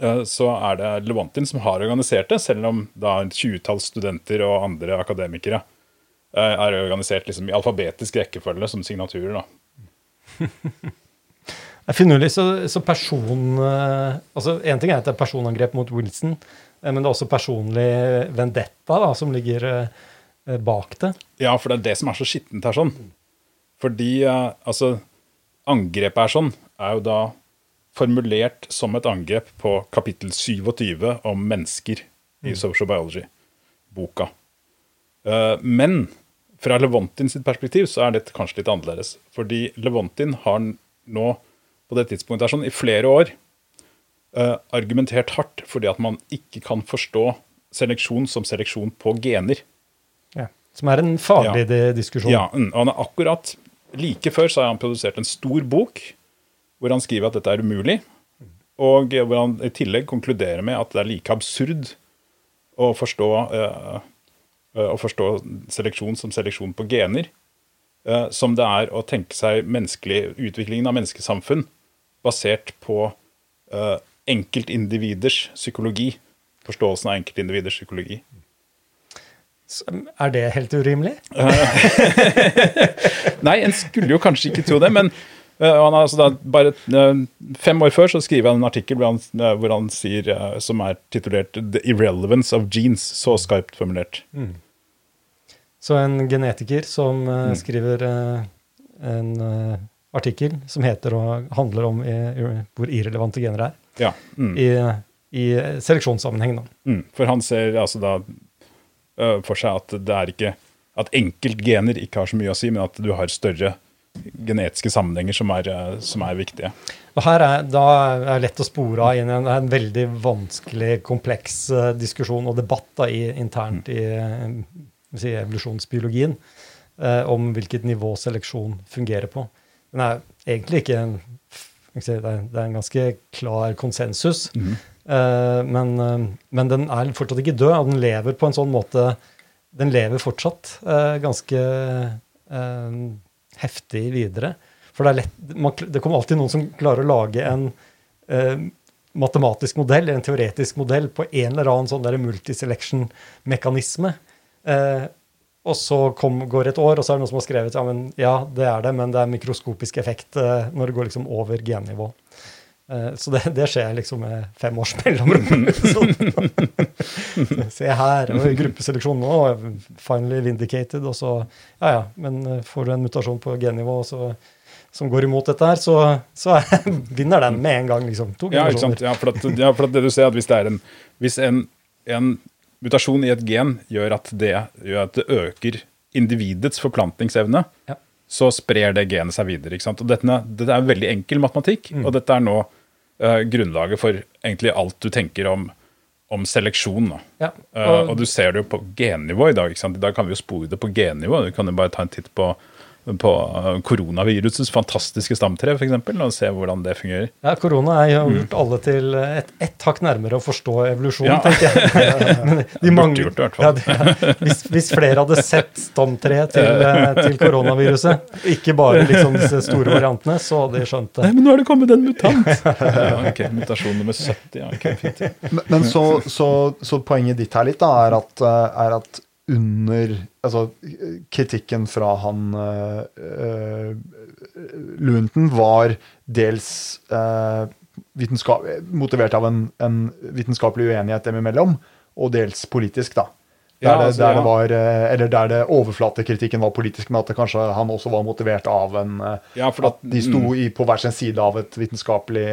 eh, så er det Levantin som har organisert det, selv om da et tjuetalls studenter og andre akademikere eh, er organisert liksom i alfabetisk rekkefølge som signaturer. da. Det er finurlig, så, så person... eh, altså En ting er at det er personangrep mot Wilson, eh, men det er også personlig vendetta da, som ligger eh, bak det. Ja, for det er det som er så skittent her sånn. Fordi altså Angrepet er sånn er jo da formulert som et angrep på kapittel 27 om mennesker i Social Biology-boka. Men fra Levantin sitt perspektiv så er dette kanskje litt annerledes. Fordi Levantin har nå på det tidspunktet er sånn i flere år uh, argumentert hardt fordi at man ikke kan forstå seleksjon som seleksjon på gener. Ja. Som er en faglig Ja. diskusjon. Ja, mm, og han er akkurat Like før så har han produsert en stor bok hvor han skriver at dette er umulig, og hvor han i tillegg konkluderer med at det er like absurd å forstå, uh, uh, å forstå seleksjon som seleksjon på gener, som det er å tenke seg utviklingen av menneskesamfunn basert på uh, enkeltindividers psykologi. Forståelsen av enkeltindividers psykologi. Så, Er det helt urimelig? Nei, en skulle jo kanskje ikke tro det, men han har altså da bare Fem år før så skriver han en artikkel hvor han, hvor han sier, som er titulert 'The Irrelevance of Genes'. Så skarpt formulert. Så en genetiker som Mm. eh, skriver eh, en eh, artikkel som heter og handler om i, hvor irrelevante gener er, Ja. Mm, i, i seleksjonssammenheng. Da. mm. For han ser altså da for seg at det er ikke At enkeltgener ikke har så mye å si, men at du har større genetiske sammenhenger som er, som er viktige. Og her er, da er det lett å spore av inn i en, en veldig vanskelig, kompleks eh, diskusjon og debatt da, i, internt i eh, si, evolusjonsbiologien eh, om hvilket nivå seleksjon fungerer på. Den er egentlig ikke en, det, er, en ganske klar konsensus, Mm. men, eh, men den er fortsatt ikke død, og den lever på en sånn måte Den lever fortsatt eh, ganske heftig videre. For det er lett, man, det kommer alltid noen som klarer å lage en eh, matematisk modell, en teoretisk modell, på en eller annen sånn multiselection-mekanisme. Eh, og så kom, går et år, og så er det noen som har skrevet ja, men, ja, det er det, men det er mikroskopisk effekt eh, når det går liksom over gennivå. Eh, så det, det skjer liksom med fem års mellomrom. Se her, og gruppeseleksjon nå, finally vindicated, og så Ja ja, men eh, får du en mutasjon på gennivå så, som går imot dette her, så, så vinner den med en gang, liksom. To Ja? Ja, for, at, ja, for at det du ser at hvis det er en, hvis en, en mutasjon i et gen gjør at det, gjør at det øker individets forplantningsevne, Ja. så sprer det genet seg videre. ikke sant? Og dette, dette er veldig enkel matematikk, og dette er nå uh, grunnlaget for egentlig alt du tenker om, om seleksjon. Ja, og, uh, og du ser det jo på gennivå i dag. ikke sant? I dag kan vi jo spore det på gennivå. Du kan jo bare ta en titt på på eh, koronavirusets fantastiske stamtre, f.eks., og se hvordan det fungerer. Ja, Korona er jo gjort alle til ett et hakk nærmere å forstå evolusjon, Ja. tenker jeg. De mange- gjort det, i hvert fall. Ja, det, hvis, hvis flere hadde sett stamtreet til, eh, til koronaviruset, ikke bare liksom disse store variantene, så hadde de skjønt det. Nei, men nå er det kommet en mutant! ja, ok, Mutasjon nummer 70. ja, ok, fint. Men, men så, så, så poenget ditt her litt da, er at, eh, er at under altså, kritikken fra han uh, Lunton var dels eh, vitenskap, motivert av en, en vitenskapelig uenighet dem imellom, og dels politisk, da. Der, Ja, det, altså, der, ja. det var, eh, eller der det overflatekritikken var politisk, men at det kanskje han også var motivert av en eh, Ja, for At de sto i, på hver sin side av et vitenskapelig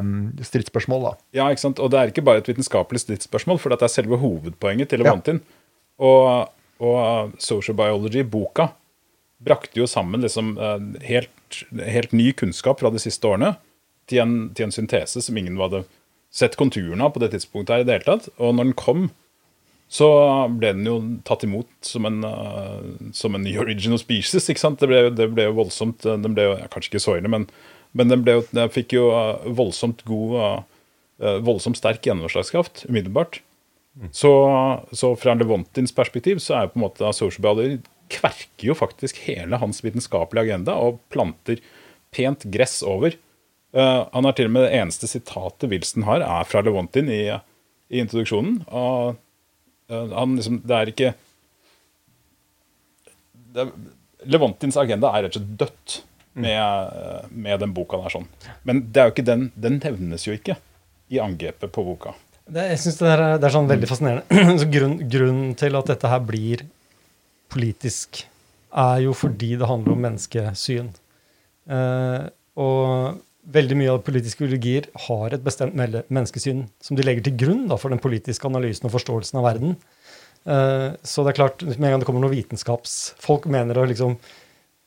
um, stridsspørsmål. da. Ja, ikke sant? Og det er ikke bare et vitenskapelig stridsspørsmål, for det er selve hovedpoenget til Ja. Og, og Social Biology, boka, brakte jo sammen liksom eh, helt, helt ny kunnskap fra de siste årene til en, til en syntese som ingen hadde sett konturene av på det tidspunktet her i det hele tatt. Og når den kom, så ble den jo tatt imot som en, uh, som en original species. ikke sant? Det ble, det ble jo voldsomt eh, Den ble jo ja, kanskje ikke så ille, men, men den, jo, den fikk jo voldsomt god uh, Voldsomt sterk gjennomslagskraft umiddelbart. Så, så fra Levontins perspektiv så er jo på en måte social biology kverker jo faktisk hele hans vitenskapelige agenda og planter pent gress over. Uh, han har til og med det eneste sitatet Wilson har, er fra Levontin i, i introduksjonen. Og uh, han liksom Det er ikke det, Levontins agenda er rett og slett dødt med, eh, med den boka der sånn. Men det er jo ikke den, den nevnes jo ikke i angrepet på boka. Det, jeg synes det, er, det er sånn veldig fascinerende. Så grunn, grunnen til at dette her blir politisk, er jo fordi det handler om menneskesyn. Eh, og veldig mye av politiske ideologier har et bestemt menneskesyn som de legger til grunn da, for den politiske analysen og forståelsen av verden. Eh, så det er klart, med en gang det kommer noen vitenskapsfolk mener at liksom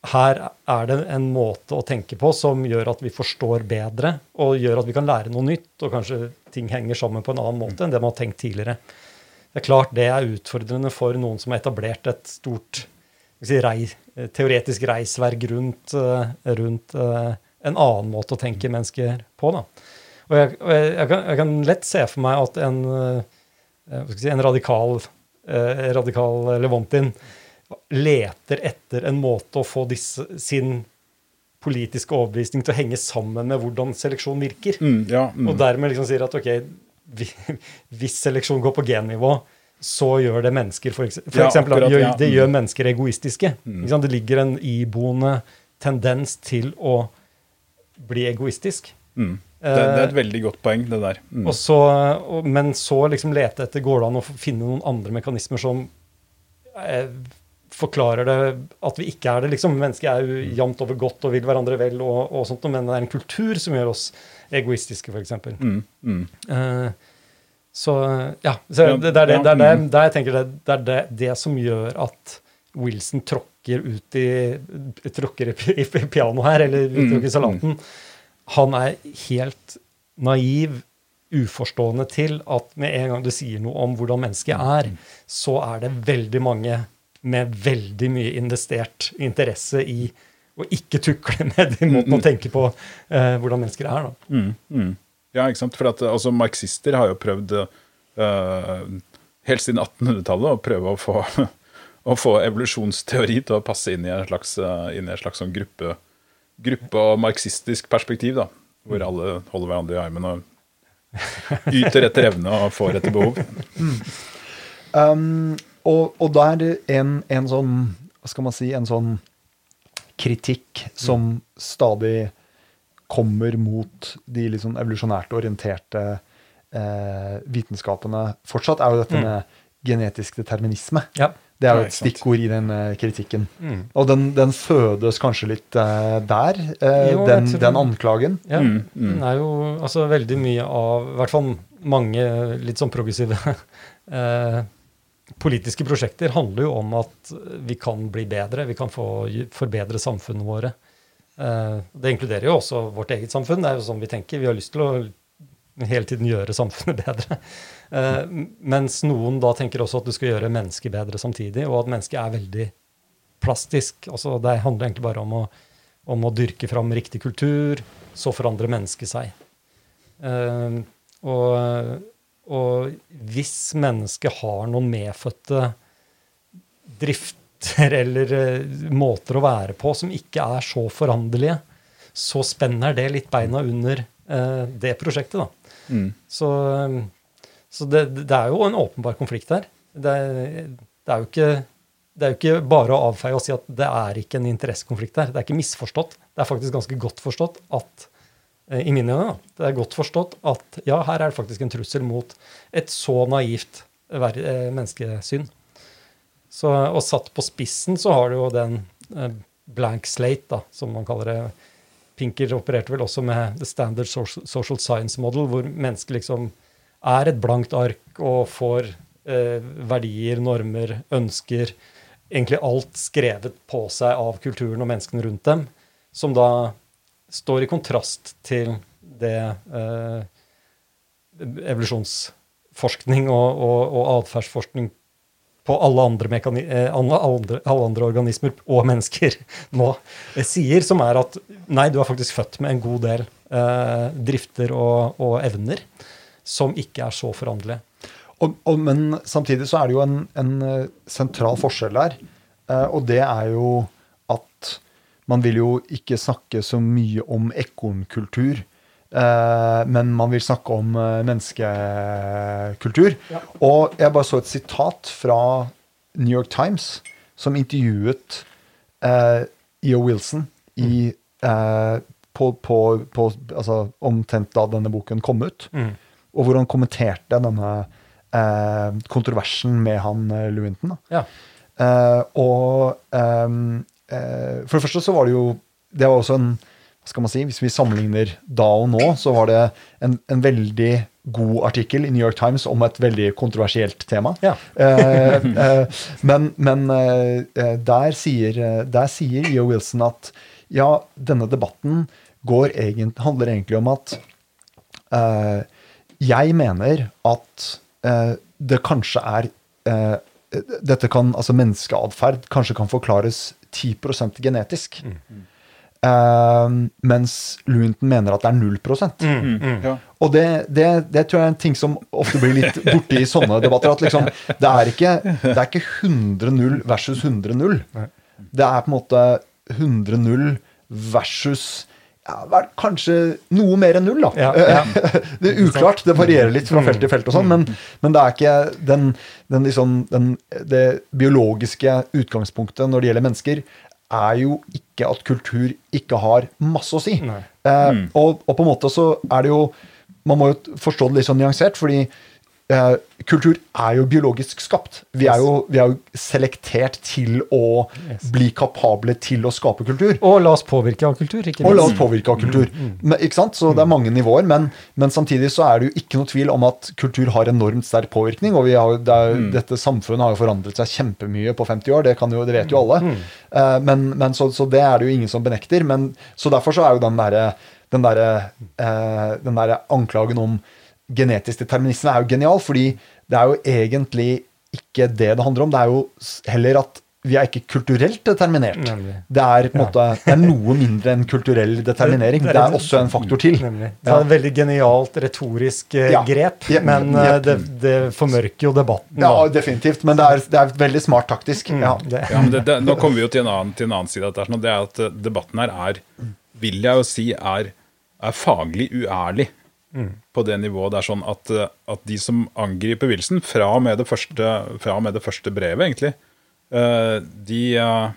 her er det en måte å tenke på som gjør at vi forstår bedre, og gjør at vi kan lære noe nytt, og kanskje ting henger sammen på en annen måte enn det man har tenkt tidligere. Det er klart det er utfordrende for noen som har etablert et stort si, rei, teoretisk reisverk rundt, eh, rundt eh, en annen måte å tenke mennesker på. Da. Og jeg, jeg, jeg, kan, jeg kan lett se for meg at en, eh, si, en radikal, eh, radikal Levantin leter etter en måte å få disse, sin politiske overbevisning til å henge sammen med hvordan seleksjon virker. Mm, ja, mm. Og dermed liksom sier at ok, vi, hvis seleksjon går på gennivå, så gjør det mennesker for, ekse- for Ja, eksempel, akkurat, gjør, ja. det Mm. gjør mennesker egoistiske. Sant? Det ligger en iboende tendens til å bli egoistisk. Mm. Det, det er et veldig godt poeng, det der. Mm. Og så, og, men så liksom lete etter går det an å finne noen andre mekanismer som eh, forklarer det at vi ikke er det. liksom Mennesket er jo jevnt over godt og vil hverandre vel, og, og sånt, men det er en kultur som gjør oss egoistiske, f.eks. Mm, mm. Uh, så ja, så det, det er det, det, er det, mm. det jeg tenker det, er det, det som gjør at Wilson tråkker ut i tråkker i pianoet her, eller Mm, tråkker i salaten. Han er helt naiv, uforstående til at med en gang du sier noe om hvordan mennesket er, så er det veldig mange med veldig mye investert interesse i å ikke tukle med den måten å tenke på eh, hvordan mennesker er. Da. Mm, mm. Ja, ikke sant? For at, eh, altså, marxister har jo prøvd uh, helt siden 1800-tallet å prøve å få, å få evolusjonsteori til å passe inn i en slags, eh, inn i en slags sånn gruppe, gruppe- og marxistisk perspektiv, da, hvor alle holder hverandre i armen og yter etter evne og får etter behov. Um, og, og da er det en, en sånn Hva skal man si? En sånn kritikk som stadig kommer mot de sånn evolusjonært orienterte eh, vitenskapene fortsatt, er jo dette med genetisk determinisme. Ja. Det er jo et stikkord i den eh, kritikken. Mm. Og den, den fødes kanskje litt eh, der, eh, Jo, den, den anklagen. Ja, Mm, mm. Den er jo altså veldig mye av I hvert fall mange litt sånn progressive eh, politiske prosjekter handler jo om at vi kan bli bedre, vi kan få forbedre samfunnene våre. Eh, det inkluderer jo også vårt eget samfunn. Det er jo sånn vi tenker. Vi har lyst til å hele tiden gjøre samfunnet bedre. Eh, mens noen da tenker også at du skal gjøre mennesket bedre samtidig, og at mennesket er veldig plastisk. Altså, det handler egentlig bare om å, om å dyrke fram riktig kultur, så forandrer mennesket seg. Eh, og, og hvis mennesket har noen medfødte drifter eller eh, måter å være på som ikke er så foranderlige, så spenner det litt beina under eh, det prosjektet. da. Mm. Så, så det, det er jo en åpenbar konflikt her. Det, det, er jo ikke, det er jo ikke bare å avfeie og si at det er ikke en interessekonflikt her. Det er ikke misforstått. Det er faktisk ganske godt forstått at eh, i mine øyne, det er godt forstått at ja, her er det faktisk en trussel mot et så naivt eh, menneskesyn. Så, og satt på spissen så har du jo den eh, blank slate, da, som man kaller det. Pinker opererte vel også med the standard social science model, hvor mennesket liksom er et blankt ark og får eh, verdier, normer, ønsker Egentlig alt skrevet på seg av kulturen og menneskene rundt dem, som da står i kontrast til det eh, evolusjonsforskning og, og, og atferdsforskning på alle andre, eh, alle, andre, alle andre organismer og mennesker nå sier, som er at nei, du er faktisk født med en god del eh, drifter og, og evner som ikke er så foranderlige. Men samtidig så er det jo en, en eh, sentral forskjell der. eh, Og det er jo man vil jo ikke snakke så mye om ekornkultur. eh, Men man vil snakke om eh, menneskekultur. Ja. Og jeg bare så et sitat fra New York Times, som intervjuet eh, E.O. Wilson i, eh, på, på, på, altså, omtrent da denne boken kom ut. Og hvor han kommenterte denne eh, kontroversen med han eh, Lewinton. Ja. Eh, og eh, For det første så var det jo Det var også en hva skal man si, Hvis vi sammenligner da og nå, så var det en, en veldig god artikkel i New York Times om et veldig kontroversielt tema. Ja. Eh, eh, men men eh, eh, der sier, eh, der sier E.O. Wilson at ja, denne debatten går egent, handler egentlig om at eh, jeg mener at eh, det kanskje er eh, dette kan, altså Menneskeatferd kanskje kan forklares 10 genetisk. Eh, mens Lewinton mener at det er 0 Ja. og det, det, det tror jeg er en ting som ofte blir litt borte i sånne debatter. At liksom, det er ikke, det er ikke 100-0 versus 100-0. Det er på en måte 100-0 versus ja, kanskje noe mer enn null, da. Ja, ja. det er uklart. Det varierer litt fra felt til felt, og sånn, men, men det er ikke den, den, liksom, den, det biologiske utgangspunktet når det gjelder mennesker, er jo ikke at kultur ikke har masse å si. Eh, mm. og, og på en måte så er det jo Man må jo forstå det litt sånn nyansert, fordi kultur er jo biologisk skapt. Vi er jo, vi er jo selektert til å bli kapable til å skape kultur. Og la oss påvirke av kultur, ikke Og la oss påvirke av kultur. Men, ikke sant? Så det er mange nivåer, men, men samtidig så er det jo ikke noe tvil om at kultur har enormt sterk påvirkning. Og vi har, det er, dette samfunnet har jo forandret seg kjempemye på 50 år, det, kan jo, det vet jo alle. Mm. men, men så, så det er det jo ingen som benekter. Men, så derfor så er jo den derre den derre eh, der anklagen om genetisk determinisme er jo genial, fordi det er jo egentlig ikke det det handler om. Det er jo heller at vi er ikke kulturelt determinert. Nemlig. Det er på en måte, det er noe mindre enn kulturell determinering. Det er også en faktor til. Nemlig. Det er et veldig genialt retorisk eh, Ja. grep, Ja, men ja. eh, det, det formørker jo debatten. Ja, da. definitivt. Men det er, det er veldig smart taktisk. Ja. Det, Ja, men det, det, nå kommer vi jo til en annen, til en annen side av dette. sånn, Det er at eh, debatten her er, vil jeg jo si, er, er faglig uærlig. På det nivået. Det er sånn at, eh, at de som angriper Wilson, fra og med det første, med det første brevet, egentlig, eh, de eh,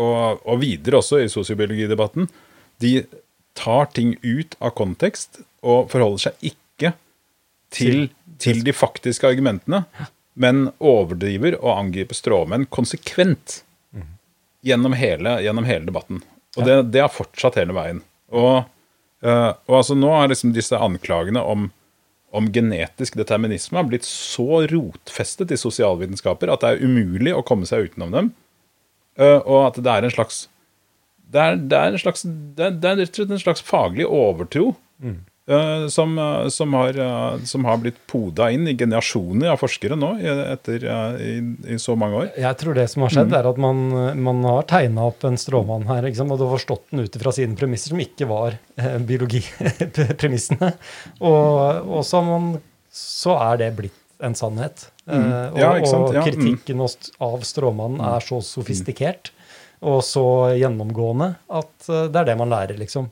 og, og videre også i sosiobiologidebatten, de tar ting ut av kontekst og forholder seg ikke til, til de faktiske argumentene, men overdriver og angriper stråmenn konsekvent gjennom hele, gjennom hele debatten. Og det, det har fortsatt hele veien. Og, og altså nå har liksom disse anklagene om, om genetisk determinisme har blitt så rotfestet i sosialvitenskaper at det er umulig å komme seg utenom dem. Eh, og at det er en slags det er, er, er, er rett og slett en slags faglig overtro eh, som, eh, som, har, eh, som har blitt poda inn i generasjoner av forskere nå etter eh, i, i så mange år. Jeg tror det som har skjedd, er at man, man har tegna opp en stråmann her, ikke sant? og du har forstått den ut fra sine premisser, som ikke var eh, biologipremissene. Og, og så, man, så er det blitt en sannhet. Eh, og, Ja? Ja, mm. kritikken hos- av stråmannen er så sofistikert og så gjennomgående at eh, det er det man lærer, liksom.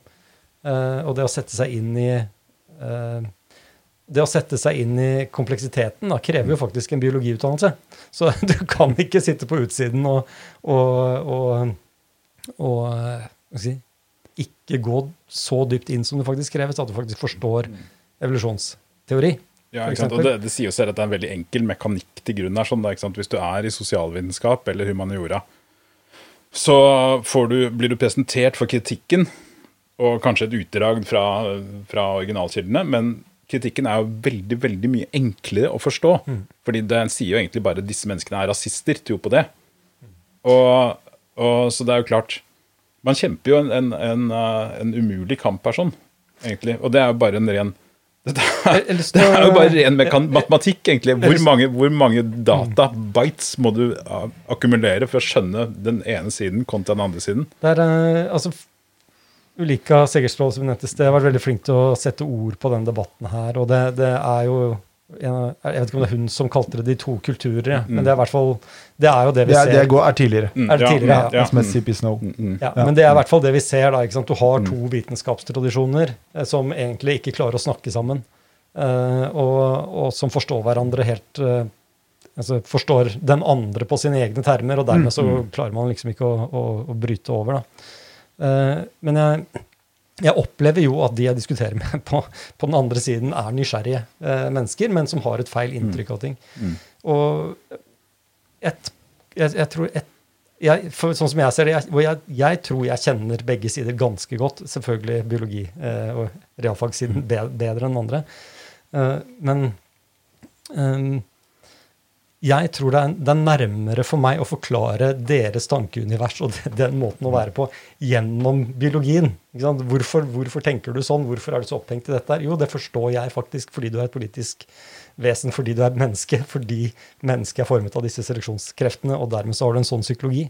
Eh, og det å sette seg inn i eh, det å sette seg inn i kompleksiteten da, krever jo faktisk en biologiutdannelse. Så du kan ikke sitte på utsiden og, og, og, og si, ikke gå så dypt inn som det faktisk kreves, at du faktisk forstår evolusjonsteori. Ja? Og det, det sier jo selv at det er en veldig enkel mekanikk til grunn. her, sånn, da? Hvis du er i sosialvitenskap eller humaniora, så får du, blir du presentert for kritikken, og kanskje et utdrag fra, fra originalkildene, men kritikken er jo veldig veldig mye enklere å forstå. Fordi den sier jo egentlig bare at disse menneskene er rasister, tro på det. Og, og Så det er jo klart Man kjemper jo en, en, en, uh, en umulig kamp her, sånn, egentlig. Og det er jo bare en ren det er, det er jo bare ren matematikk, egentlig. Hvor mange, hvor mange databytes må du uh, akkumulere for å skjønne den ene siden kontra den andre siden? Det er, eh, altså, Ulika Segerstrål som vi nevnte i sted, har vært veldig flink til å sette ord på den debatten her. Og det, det er jo en- Jeg vet ikke om det er hun som kalte det de to kulturer, ja, men det er i hvert fall Det er jo det vi Det er, ser. det går, er tidligere. Mm, Er det tidligere, ja. Ja, som er CP Snow. Ja, Men det er i hvert fall det vi ser. da, ikke sant? Du har to vitenskapstradisjoner eh, som egentlig ikke klarer å snakke sammen. eh, og, og som forstår hverandre helt eh, altså Forstår den andre på sine egne termer, og dermed så klarer man liksom ikke å, å, å bryte over. da. Eh, men jeg, jeg opplever jo at de jeg diskuterer med på, på den andre siden, er nysgjerrige eh, mennesker, men som har et feil inntrykk av ting. Og et, jeg, jeg tror et, jeg, Sånn som jeg ser det, jeg, jeg, tror jeg kjenner begge sider ganske godt. Selvfølgelig biologi eh, og realfagssiden be, bedre enn andre. Eh, men ehm, jeg tror det er, det er nærmere for meg å forklare deres tankeunivers og den, måten å være på gjennom biologien. Hvorfor, hvorfor tenker du sånn? Hvorfor er du så opphengt i dette? Jo, det forstår jeg faktisk fordi du er et politisk vesen, fordi du er et menneske, fordi mennesket er formet av disse seleksjonskreftene, og dermed så har du en sånn psykologi.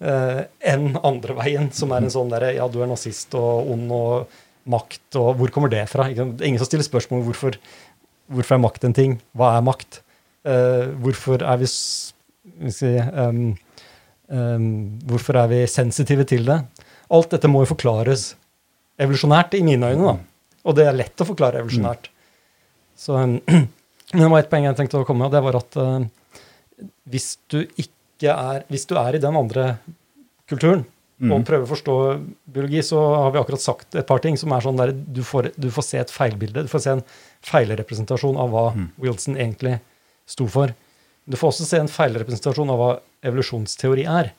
Eh, enn andre veien, som er en sånn derre ja, du er nazist og ond og makt, og hvor kommer det fra? Ingen som stiller spørsmål om hvorfor, hvorfor er makt en ting? Hva er makt? Eh, hvorfor er vi, si, um, um, Hvorfor er vi sensitive til det? Alt dette må jo forklares evolusjonært, i mine øyne. da. Og det er lett å forklare evolusjonært. Så, um, det var et poeng jeg tenkte å komme med, og det var at uh, hvis du ikke er Hvis du er i den andre kulturen og prøver å forstå biologi, så har vi akkurat sagt et par ting som er sånn der du får, du får se et feilbilde. Du får se en feilrepresentasjon av hva Wilson egentlig sto for. Du får også se en feilrepresentasjon av hva evolusjonsteori er.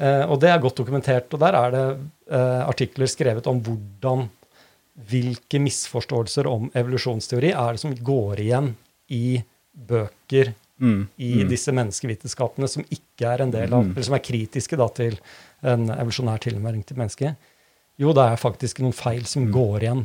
Eh, og det er godt dokumentert. Og der er det eh, artikler skrevet om hvordan hvilke misforståelser om evolusjonsteori er det som går igjen i bøker i disse menneskevitenskapene som ikke er en del av, eller som er kritiske da, til en evolusjonær tilnærming til mennesket. Jo, det er faktisk noen feil som går igjen,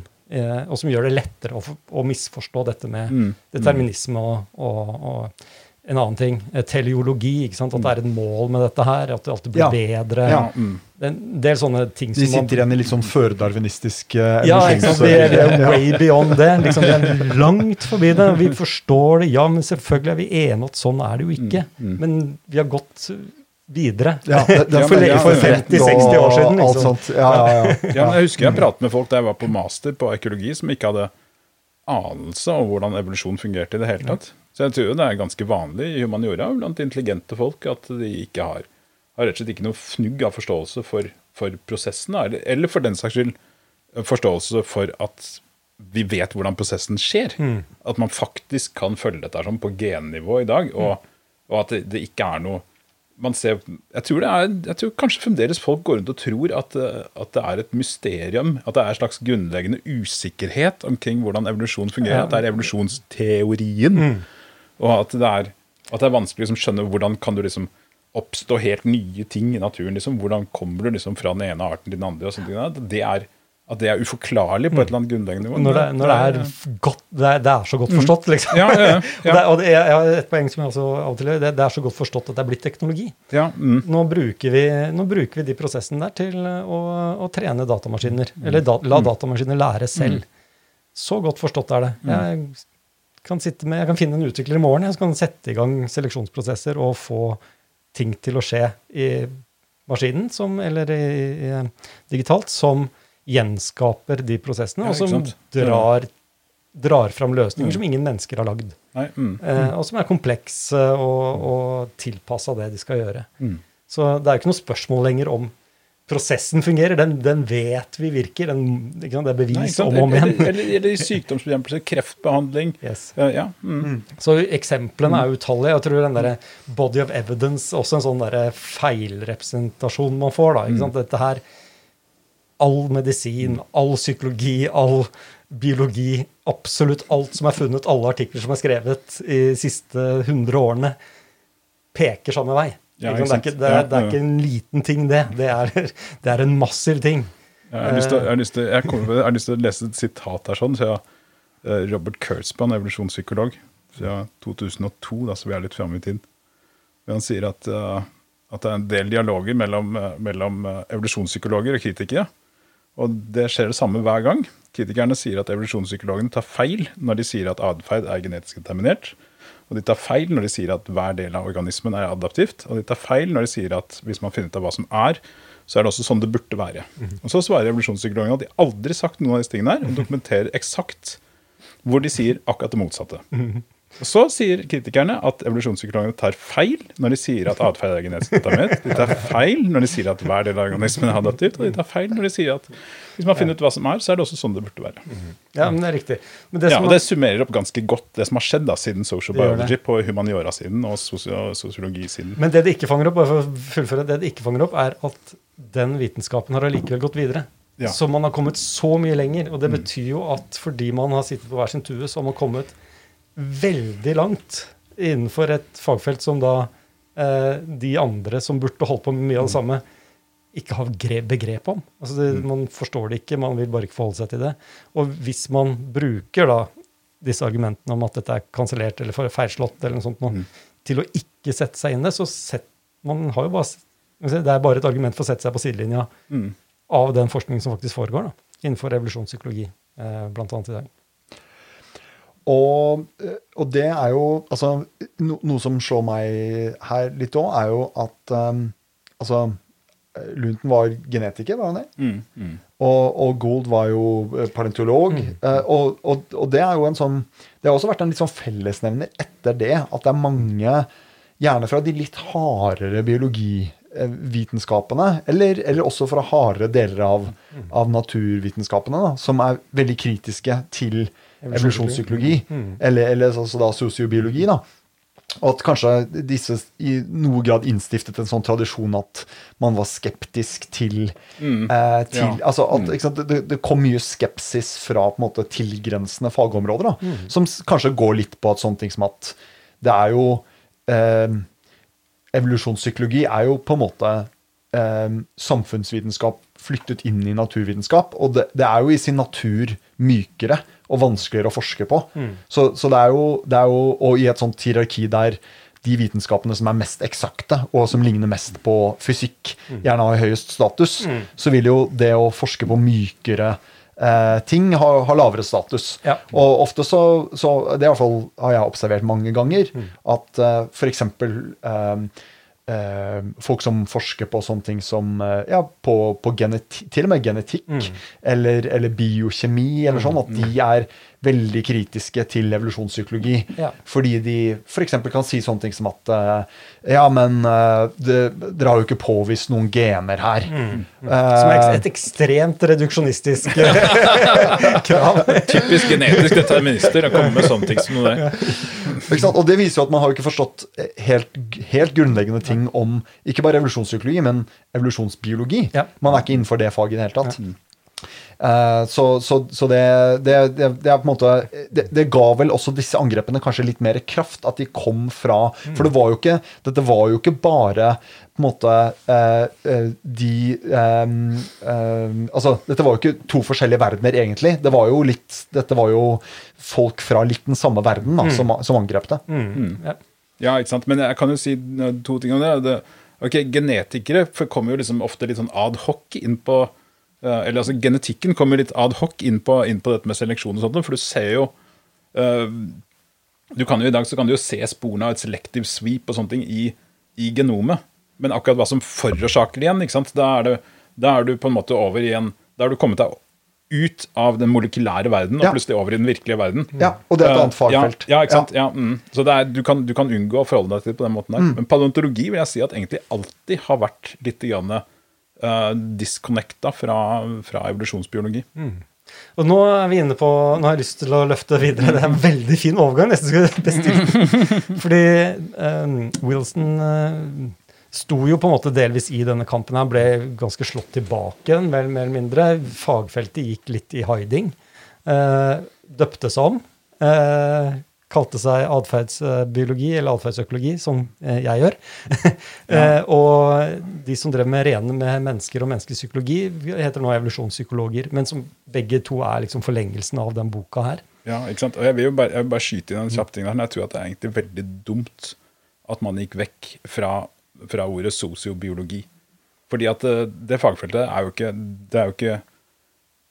og som gjør det lettere å, å misforstå dette med determinisme og, og, og en annen ting. eh, Teleologi, ikke sant? at det er et mål med dette her, at det alltid blir Ja. bedre. Ja. Det er En del sånne ting som De sitter igjen i litt sånn førdarwinistisk uh, ja, ikke sant? Vi er, way beyond det. Liksom, vi er langt forbi det. Vi forstår det. Ja, men selvfølgelig er vi enige at sånn er det jo ikke. Men vi har gått videre. Ja, det- det for, ja, for ja. 50-60 år siden. Liksom. sånt. Ja, ja, ja. Ja, men jeg husker jeg pratet med folk da jeg var på master på økologi, som ikke hadde anelse om hvordan evolusjon fungerte i det hele tatt. Så jeg tror det er ganske vanlig i humaniora blant intelligente folk at de ikke har, har rett og slett ikke noe fnugg av forståelse for, for prosessen, eller, eller for den saks skyld forståelse for at vi vet hvordan prosessen skjer. At man faktisk kan følge dette sånn på gennivå i dag, og, og at det, det ikke er noe man ser, jeg, tror det er, jeg tror kanskje fremdeles folk går rundt og tror at, eh, at det er et mysterium. At det er en slags grunnleggende usikkerhet omkring hvordan evolusjon fungerer. Ja. At det er evolusjonsteorien. Og at det er, at det er vanskelig å liksom, skjønne hvordan kan du liksom oppstå helt nye ting i naturen. Liksom. Hvordan kommer du liksom fra den ene arten til den andre? og sånt. Det er, at det er uforklarlig på et eller annet grunnleggende nivå. Når det, når det, er, godt, det, er, det er så godt forstått, liksom. Ja, ja, ja. og det, og har et poeng som jeg også av og til gjør. Det, er så godt forstått at det er blitt teknologi. ja, mm, Nå bruker vi, nå bruker vi de prosessene der til å, å trene datamaskiner. Eller da, la datamaskiner lære selv. Så godt forstått er det. Jeg kan, med, jeg kan finne en utvikler i morgen, jeg kan sette i gang seleksjonsprosesser og få ting til å skje i maskinen som, eller i, i, digitalt som gjenskaper de prosessene, og som drar, drar fram løsninger som ingen mennesker har lagd. mm, Eh, og som er komplekse og, og tilpassa det de skal gjøre. Mm. Så det er jo ikke noe spørsmål lenger om prosessen fungerer. Den, den vet vi virker. Den? Det er bevis om og om igjen. eller, eller i sykdomsbekjempelse, kreftbehandling. Yes. Uh, ja, mm, Så eksemplene er utallige. Jeg tror den der body of evidence også en sånn der feilrepresentasjon man får. da, ikke sant? Dette her, All medisin, all psykologi, all biologi, absolutt alt som er funnet, alle artikler som er skrevet i de siste 100 årene, peker samme vei. Ja, det, er ikke, det, er, det er ikke en liten ting, det. Det er, det er en massiv ting. Jeg har lyst til, jeg har lyst til, jeg kommer, jeg har lyst til å lese et sitat her sånn, så jeg, eh, Robert Kurzban, evolusjonspsykolog, fra 2002, da, så vi er litt framme i tid. Men Han sier at, eh, at det er en del dialoger mellom, eh, mellom evolusjonspsykologer og kritikere. Og det skjer det samme hver gang. Kritikerne sier at evolusjonspsykologene tar feil når de sier at atferd er genetisk determinert. Og de tar feil når de sier at hver del av organismen er adaptivt. Og de tar feil når de sier at hvis man finner ut av hva som er, så er det også sånn det burde være. Og så svarer evolusjonspsykologene at de aldri har sagt noen av disse tingene her, og dokumenterer eksakt hvor de sier akkurat det motsatte. Så sier kritikerne at evolusjonspsykologene tar feil når de sier at atferd er genetisk determinert. De tar feil når de sier at hver del av organismen er adaptivt, og de tar feil når de sier at hvis man finner ut hva som er, så er det også sånn det burde være. Ja, men det er riktig. Men det Ja, og Det summerer opp ganske godt det som har skjedd da, siden social biology på humaniora-siden og sosiologi-siden. Men det det ikke fanger opp, bare for å fullføre, det det ikke fanger opp, er at den vitenskapen har allikevel gått videre. Ja. Mm. Så man har kommet så mye lenger. Og det betyr jo at fordi man har sittet på hver sin tue, så har man kommet veldig langt innenfor et fagfelt som da eh, de andre som burde holdt på med mye av det samme, ikke har gre begrep om. Altså det, Man forstår det ikke, man vil bare ikke forholde seg til det. Og hvis man bruker da disse argumentene om at dette er kansellert eller feilslått, eller noe sånt, nå, til å ikke sette seg inn det, så sett, man har jo bare, det er bare et argument for å sette seg på sidelinja Mm. av den forskningen som faktisk foregår da, innenfor revolusjonspsykologi, eh, annet i dag. Og, eh, og det er jo altså, no, Noe som slår meg her litt òg, er jo at um, altså, Lunten var genetiker, var han det? Mm, mm. Og, og Gould var jo eh, paleontolog. Mm. og, og, det er jo en sånn Det har også vært en litt sånn fellesnevner etter det, at det er mange, gjerne fra de litt hardere biologivitenskapene, eller, eller også fra hardere deler av, av naturvitenskapene, da, som er veldig kritiske til evolusjonspsykologi, eller, eller altså da sosiobiologi. da, og at kanskje disse i noe grad innstiftet en sånn tradisjon at man var skeptisk til, eh, til Ja. altså at, ikke sant, det, det kom mye skepsis fra på en måte tilgrensende fagområder, da, som kanskje går litt på at sånne ting som at det er jo eh, Evolusjonspsykologi er jo på en måte eh, samfunnsvitenskap flyttet inn i naturvitenskap, og det, det er jo i sin natur mykere og vanskeligere å forske på. Så, så det, er jo, det er jo Og i et sånt hierarki der de vitenskapene som er mest eksakte, og som ligner mest på fysikk, gjerne har høyest status, så vil jo det å forske på mykere eh, ting ha, ha lavere status. Ja. Og ofte så, så Det i hvert fall har jeg observert mange ganger, at eh, f.eks. Eh, folk som forsker på sånne ting som eh, ja, på, på til og med genetikk eller, eller biokjemi, eller sånn, at de er veldig kritiske til evolusjonspsykologi. Ja. Fordi de f.eks. kan si sånne ting som at eh, Ja, men eh, det, dere har jo ikke påvist noen gener her. Som er Eh, et ekstremt reduksjonistisk eh, krav. Typisk genetisk determinister å komme med sånne ting som det. Og det viser jo at man har ikke forstått helt, helt grunnleggende ting om ikke bare evolusjonspsykologi, men evolusjonsbiologi. Ja. Man er ikke innenfor det faget i det hele tatt. Eh, så så, så det, det, det, det er på en måte det, det ga vel også disse angrepene kanskje litt mer kraft, at de kom fra For det var jo ikke Dette var jo ikke bare på en måte eh, eh, de eh, eh, Altså, dette var jo ikke to forskjellige verdener, egentlig. Det var jo litt Dette var jo folk fra litt den samme verden da, som, som angrep det. Ja. Ja, ikke sant? Men jeg kan jo si eh, to ting om det. det ok, Genetikere kommer jo liksom ofte litt sånn ad hoc inn på eh, Eller altså genetikken kommer litt ad hoc inn på, inn på dette med seleksjon og sånt, for du ser jo uh, du kan jo I dag så kan du jo se sporene av et selective sweep og sånne ting i, i genomet. Men akkurat hva som forårsaker det igjen, ikke sant? Da, er det, da er du på en måte over i en Da har du kommet deg ut av den molekylære verden og Ja. plutselig over i den virkelige verden. Ja, og det er et annet Eh, fagfelt. Ja, ja ikke sant? Ja. mm. Så det er, du, kan, du kan unngå å forholde deg til det på den måten der. Mm. Men paleontologi vil jeg si at egentlig alltid har vært litt grann, uh, disconnecta fra, fra evolusjonsbiologi. Og nå er vi inne på Nå har jeg lyst til å løfte videre. Det er en veldig fin overgang. Nesten skulle bestilt. Fordi um, Wilson eh, sto jo på en måte delvis i denne kampen her, ble ganske slått tilbake, mer, mer eller mindre. Fagfeltet gikk litt i hiding. Eh, døpte seg om. Eh, kalte seg atferdsbiologi eller atferdsøkologi, som eh, jeg gjør. eh, og de som drev med rene med mennesker og menneskelig psykologi, heter nå evolusjonspsykologer. Men som begge to er liksom forlengelsen av den boka her. Ja, ikke sant? Og jeg vil jo bare, jeg vil bare skyte inn en kjapp ting der. men Jeg tror at det er egentlig veldig dumt at man gikk vekk fra, fra ordet sosiobiologi. Fordi at det, det fagfeltet er jo ikke Det er jo ikke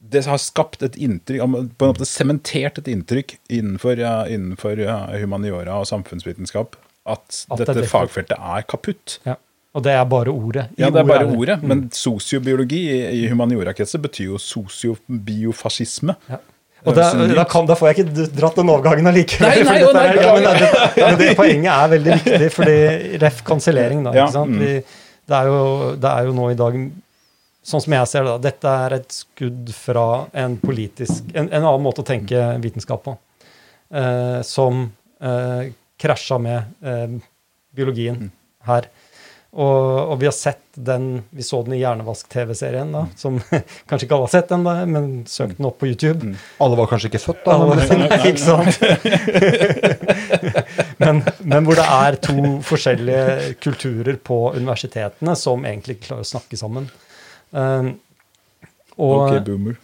det har skapt et inntrykk, på en måte sementert et inntrykk innenfor, ja, innenfor humaniora og samfunnsvitenskap at, At det dette det. fagfeltet er kaputt. Ja. Og det er bare ordet. Ja, det er bare ordet. ordet, men sosiobiologi i, i humaniorakretser betyr jo sosiobiofascisme. Ja. Og da, da, kan, da får jeg ikke dratt den overgangen allikevel. Nei, nei, er- ja, ja, men det, men det poenget er veldig viktig, fordi ref kansellering, da. Ikke sant? mm. Vi, det, er jo, det er jo nå i dag Sånn som jeg ser det, da, dette er et skudd fra en politisk En, en annen måte å tenke vitenskap på, eh, som eh, krasja med eh, biologien Mm. her. Og, og vi har sett den Vi så den i Hjernevask-TV-serien, da, som kanskje ikke alle har sett den, da, men søk den opp på YouTube. Alle var kanskje ikke født da. Alle- Nei, ikke sant? men, men hvor det er to forskjellige kulturer på universitetene som egentlig ikke klarer å snakke sammen. Um, og, Ok, boomer.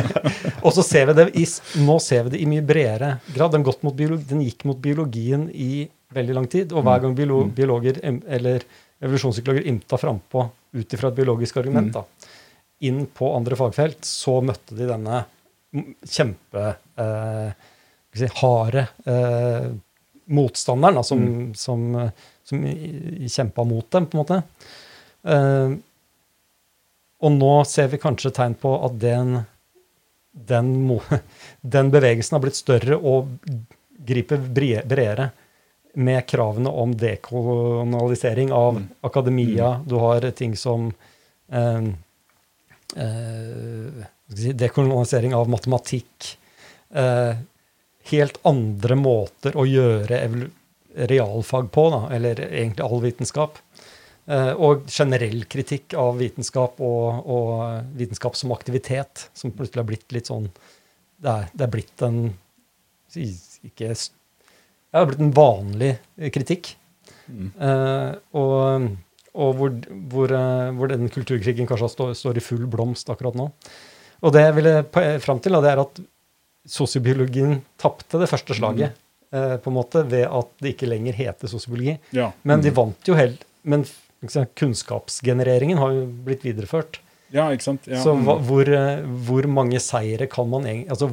og så ser vi det i, nå ser vi det i mye bredere grad. Den, gått mot biologi, den gikk mot biologien i veldig lang tid. Og hver gang biolo, biologer eller evolusjonspsykologer ymta frampå ut ifra et biologisk argument da, inn på andre fagfelt, så møtte de denne m- kjempe eh, eh, motstanderen da, som, som, eh, som kjempa mot dem, på en måte. Eh, og nå ser vi kanskje tegn på at den, den, den bevegelsen har blitt større og griper bre- bredere med kravene om dekolonialisering av akademia. Du har ting som eh, eh, dekolonialisering av matematikk. Eh, helt andre måter å gjøre realfag på, da, eller egentlig all vitenskap. Eh, og generell kritikk av vitenskap og, og vitenskap som aktivitet, som plutselig har blitt litt sånn Det er, det er blitt en ikke, Det har blitt en vanlig eh, kritikk. Mm. og og hvor, hvor, eh, hvor den kulturkrigen kanskje står, står i full blomst akkurat nå. Og det jeg ville på- fram til, det er at sosiobiologien tapte det første slaget. Mm. på en måte, Ved at det ikke lenger heter sosiobiologi. Ja. Men de vant jo helt Men kunnskapsgenereringen har jo blitt videreført. ja, ikke sant? Ja. Så hva, hvor, eh, hvor mange seire kan man egentlig Altså,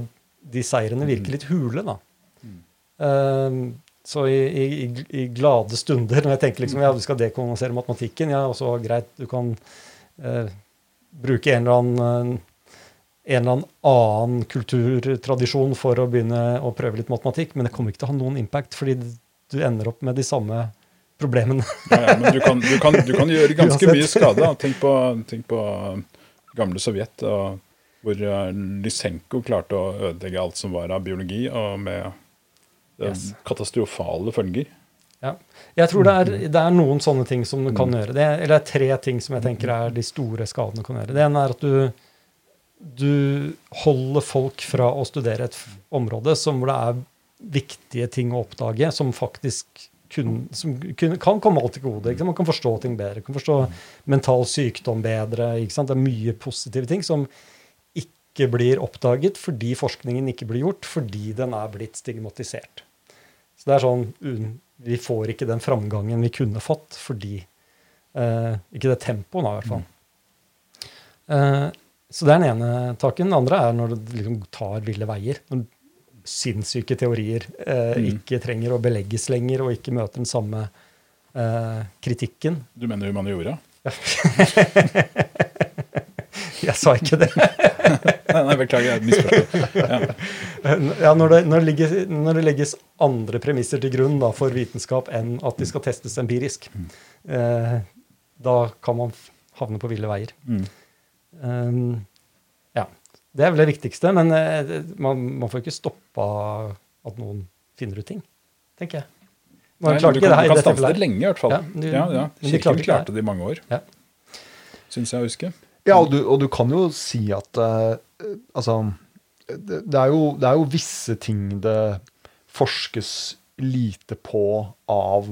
de seirene virker litt hule, da. Eh, så i, i, i- glade stunder, når jeg tenker liksom, ja, du skal dekolonisere matematikken, ja, og så greit, du kan eh, bruke en eller annen eh, en eller annen kulturtradisjon for å begynne å prøve litt matematikk, men det kommer ikke til å ha noen impact, fordi du ender opp med de samme problemene. Ja, ja, men du kan, du, kan, du kan gjøre ganske Uansett. mye skade. Tenk på, tenk på gamle Sovjet, hvor eh, Lysenko klarte å ødelegge alt som var av biologi, og med eh, Yes. katastrofale følger. Ja. Jeg tror det er, det er noen sånne ting som du kan gjøre. Det er, eller det er tre ting som jeg tenker er de store skadene du kan gjøre. Det ene er at du du holder folk fra å studere et område som hvor det er viktige ting å oppdage, som faktisk kun, som kun, kan komme alt til gode. Ikke? Man kan forstå ting bedre, kan forstå mental sykdom bedre. Det er mye positive ting som ikke blir oppdaget fordi forskningen ikke blir gjort, fordi den er blitt stigmatisert. Så det er sånn Vi får ikke den framgangen vi kunne fått fordi eh, Ikke det tempoet, da, i hvert fall. Eh, så det er den ene taken. Den andre er når det liksom tar ville veier. Når sinnssyke teorier eh, Mm. ikke trenger å belegges lenger, og ikke møter den samme eh, kritikken. Du mener humaniora? Jeg sa ikke det. Nei, nei beklager, jeg misforstod. Ja. Ja, når, det, når, det ligges, når det legges andre premisser til grunn da, for vitenskap enn at de skal testes empirisk, eh, da kan man havne på ville veier. Mm. Um, ja. Det er vel det viktigste, men eh, man, man får ikke stoppa at noen finner ut ting, tenker jeg. Man Nei, du kan, det du kan stanse det lenge, i hvert fall. Ja, du, Ja, ja. Kirken klarte det i mange år, Ja. syns jeg å huske. Ja, og du, og du kan jo si at uh, Altså, det, det, er jo, det er jo visse ting det forskes lite på av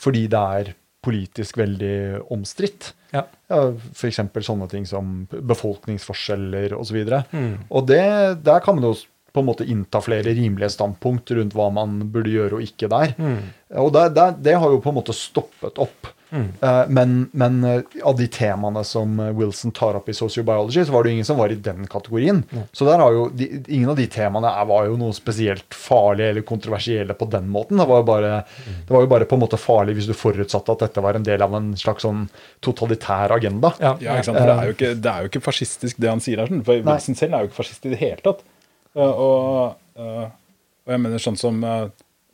fordi det er politisk veldig omstridt. Ja. Ja, F.eks. sånne ting som befolkningsforskjeller osv. Og, så Mm. og det, der kan man jo på en måte innta flere rimelige standpunkt rundt hva man burde gjøre og ikke der. Mm. Og det, det, det har jo på en måte stoppet opp. Mm. Eh, men, men eh, av de temaene som eh, Wilson tar opp i sociobiology, så var det jo ingen som var i den kategorien. Mm. Så der har jo de, ingen av de temaene var jo noe spesielt farlig eller kontroversielle på den måten. Det var, jo bare, det var jo bare på en måte farlig hvis du forutsatte at dette var en del av en slags sånn totalitær agenda. Ja, Ja, ikke sant? For det, er jo ikke, det er jo ikke fascistisk, det han sier her. For For Nei. Wilson selv er jo ikke fascist i det hele tatt. Og, og jeg mener sånn som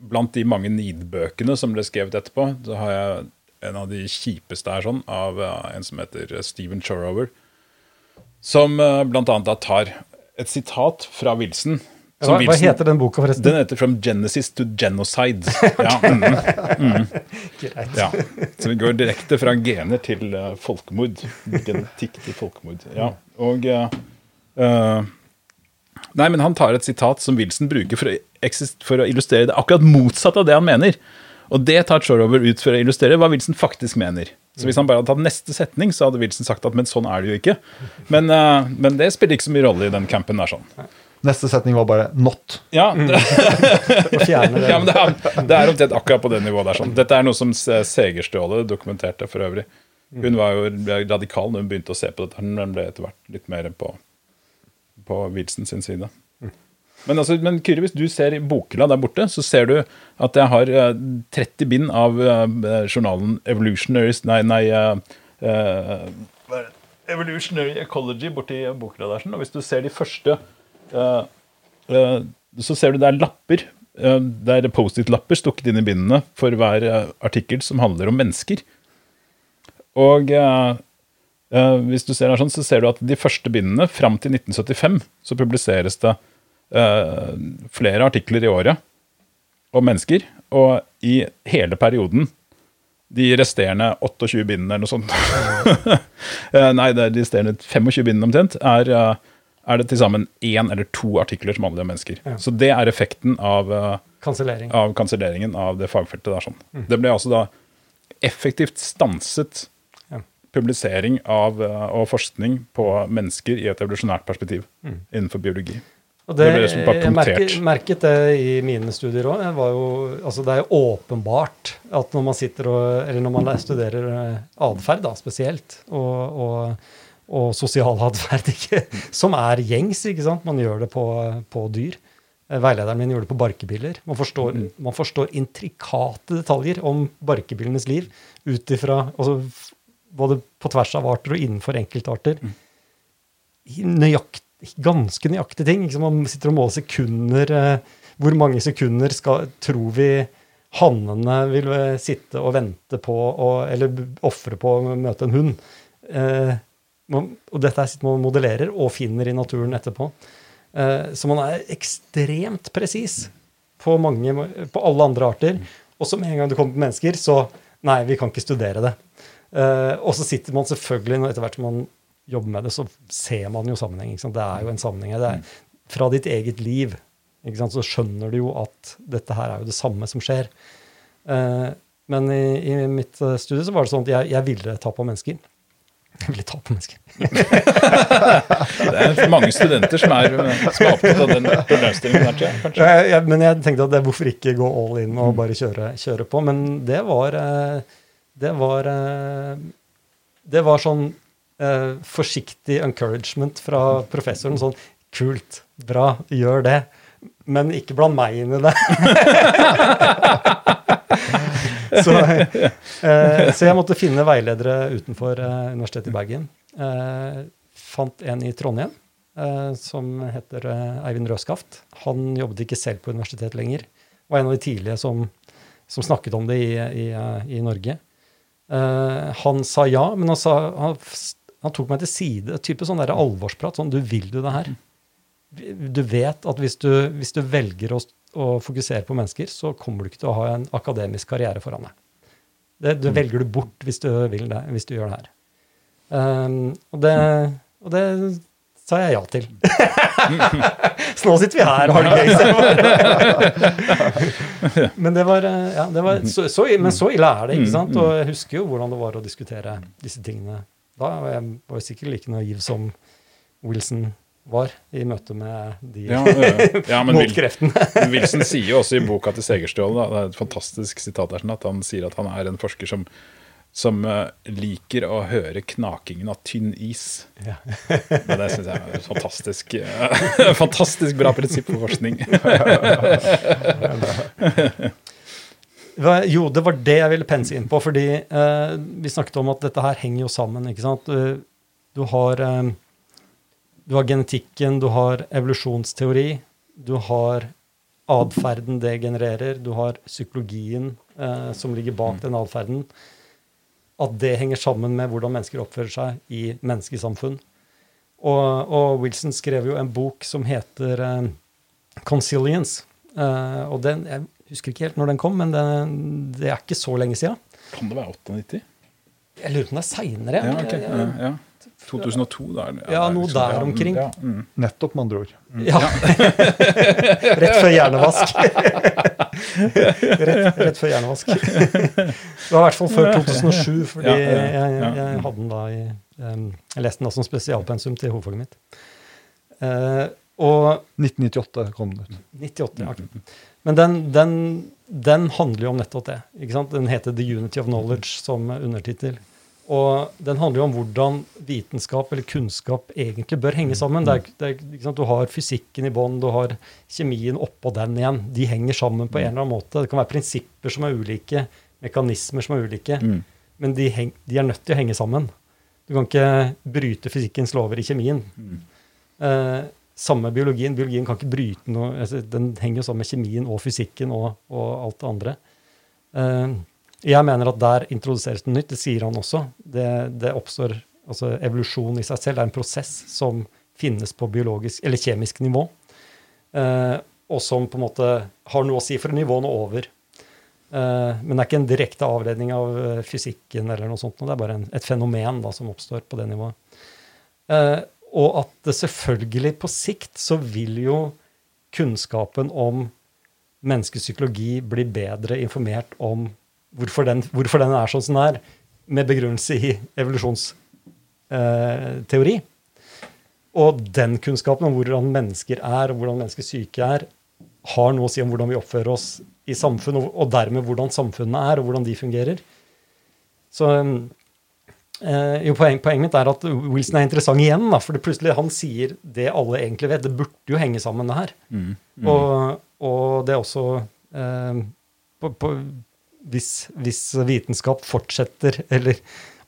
Blant de mange nidbøkene som ble skrevet etterpå, så har jeg en av de kjipeste her sånn, av uh, en som heter Stephen Chorover. Som uh, blant annet da tar et sitat fra Wilson. som Hva, hva Wilson- heter den boka, forresten? Den heter 'From Genesis to Genocide'. Ja, mm, Greit. ja. Så vi går direkte fra gener til uh, folkemord. Genetikk til folkemord. Ja. Og uh, uh, Nei, men han tar et sitat som Wilson bruker for å, for å illustrere det akkurat motsatt av det han mener. Og det tar Chorover ut for å illustrere hva Wilson faktisk mener. Så hvis han bare hadde tatt neste setning, så hadde Wilson sagt at men sånn er det jo ikke. Men, uh, men det spiller ikke så mye rolle i den campen der sånn. Neste setning var bare 'not'. Ja, det, ja men det er, det er omtrent akkurat på det nivået der. sånn. Dette er noe som Se- dokumenterte for øvrig. Hun var jo radikal når hun begynte å se på dette. Hun ble etter hvert litt mer på, på Wilson sin side. Men, altså, men Kyrre, hvis du ser i bokhylla der borte, så ser du at jeg har eh, 30 bind av eh, journalen Evolutionaries Nei, nei uh, eh, det? Evolutionary Ecology borti bokhylla der. Og hvis du ser de første uh, uh, Så ser du det er lapper. eh, det er Post-It-lapper stukket inn i bindene for hver eh, artikkel som handler om mennesker. Og eh, eh, hvis du ser her sånn, så ser du at de første bindene, fram til 1975, så publiseres det eh, flere artikler i året om mennesker. Og i hele perioden, de resterende 28 bindene eller noe sånt Eh, Nei, det er de resterende 25 bindene omtrent, er, eh, er det til sammen én eller to artikler som handler om mennesker. Ja. Så det er effekten av Kansellering. av kanselleringen av det fagfeltet der. sånn. Det ble altså da effektivt stanset Ja. publisering av, og forskning på mennesker i et evolusjonært perspektiv innenfor biologi. Og det, Det liksom jeg merket, merket det i mine studier òg. Altså det er jo åpenbart at når man sitter og Eller når man studerer eh, atferd, spesielt, og, og, og sosial atferd, som er gjengs, ikke sant. Man gjør det på, på dyr. Eh, Veilederen min gjorde det på barkebiller. Man forstår, Mm. man forstår intrikate detaljer om barkebillenes liv ut ifra altså, Både på tvers av arter og innenfor enkeltarter. Mm. I Nøyakt, ganske nøyaktige ting. Ikke? Man sitter og måler sekunder. Eh, hvor mange sekunder skal, tror vi hannene vil eh, sitte og vente på, og, eller ofre på å møte en hund? Eh, og dette er sitter man og modellerer og finner i naturen etterpå. Eh, så man er ekstremt presis på, mange, på alle andre arter. Og så med en gang det kommer på mennesker, så nei, vi kan ikke studere det. Eh, og så sitter man selvfølgelig, etter hvert som man jobber med det, så ser man jo sammenheng. Det er jo en sammenheng. Det er, fra ditt eget liv så skjønner du jo at dette her er jo det samme som skjer. Eh, men i, i mitt eh, studie så var det sånn at jeg, jeg ville ta på mennesker. Jeg ville ta på mennesker. Det er mange studenter som er, som er opptatt av den problemstillingen der. Kanskje. Jeg, jeg, men jeg tenkte at det, hvorfor ikke gå all in og bare kjøre, kjøre på? Men det var eh, Det var eh, Det var sånn eh, forsiktig encouragement fra professoren. Sånn Kult, bra, gjør det. Men ikke bland meg inn i det. så, eh, så jeg måtte finne veiledere utenfor eh, Universitetet i Bergen. Eh, fant en i Trondheim eh, som heter eh, Eivind Røskaft. Han jobbet ikke selv på universitetet lenger. Var en av de tidlige som, som snakket om det i, i, i Norge. Eh, han sa ja, men han, sa, han, han tok meg til side. type sånn der alvorsprat. Sånn, du vil du det her? Du vet at hvis du, hvis du velger å, å fokusere på mennesker, så kommer du ikke til å ha en akademisk karriere foran deg. Det, det velger du bort hvis du, vil det, hvis du gjør det her. Um, og, det, og det sa jeg ja til. så nå sitter vi her og har det gøy men det var, eh, ja, det var så, så, men så ille er det, ikke sant? Og jeg husker jo hvordan det var å diskutere disse tingene da. Og jeg var jo sikkert like naiv som Wilson var i møte med de Ja, ja, ja, motkreftene. Wilson sier jo også i boka til Segerstøl, da, det er et fantastisk sitat der, sånn at han sier at han er en forsker som, som eh, liker å høre knakingen av tynn is. Ja. Men det syns jeg er et fantastisk, eh, fantastisk bra prinsipp for forskning. Jo, det var det jeg ville pense inn på, fordi eh, vi snakket om at dette her henger jo sammen. ikke sant? Du, du, har, eh, du har genetikken, du har evolusjonsteori, du har atferden det genererer, du har psykologien eh, som ligger bak den atferden. At det henger sammen med hvordan mennesker oppfører seg i menneskesamfunn. Og, og Wilson skrev jo en bok som heter eh, Consilience. Eh, og den, jeg husker ikke helt når den kom, men det, det er ikke så lenge siden. Kan det være 98? Jeg lurer på om det er seinere. Ja, okay. Ja, ja. 2002, da. er det- Ja, det er noe liksom- der ja, mm, omkring. Ja, mm. Nettopp, med andre ord. Ja. rett før hjernevask. rett, rett før hjernevask. det var i hvert fall før 2007, fordi Ja, ja, jeg, ja. jeg, jeg hadde den da i Jeg leste den da som spesialpensum til hovedfaget mitt. Uh, og 1998 kom den ut. 98, ja. Men den, den, den handler jo om nettopp det. ikke sant? Den heter The Unity of Knowledge som undertittel. Og den handler jo om hvordan vitenskap eller kunnskap egentlig bør henge sammen. Det er, det er? Du har fysikken i bånn, du har kjemien oppå den igjen. De henger sammen på en eller annen måte. Det kan være prinsipper som er ulike, mekanismer som er ulike, Mm. men de, heng, de er nødt til å henge sammen. Du kan ikke bryte fysikkens lover i kjemien. Eh, samme biologien. Biologien kan ikke bryte noe altså, Den henger jo sammen med kjemien og fysikken og, og alt det andre. Eh, jeg mener at der introduseres det nytt. Det sier han også. Det, det oppstår altså Evolusjon i seg selv er en prosess som finnes på biologisk eller kjemisk nivå. Eh, og som på en måte har noe å si for nivåene over. Eh, men det er ikke en direkte avledning av fysikken, eller noe sånt. Det er bare en, et fenomen da, som oppstår på det nivået. Eh, og at selvfølgelig på sikt så vil jo kunnskapen om menneskepsykologi bli bedre informert om hvorfor den, hvorfor den er sånn som den er, med begrunnelse i evolusjonsteori. og den kunnskapen om hvordan mennesker er, og hvordan mennesker syke er, har noe å si om hvordan vi oppfører oss i samfunn, og, dermed hvordan samfunnet er, og hvordan de fungerer. Så eh, jo, poen, Poenget mitt er at Wilson er interessant igjen, da, for plutselig han sier det alle egentlig vet. Det burde jo henge sammen, det her. Mm. Og, og det er også eh, på, på, hvis, hvis vitenskap fortsetter, eller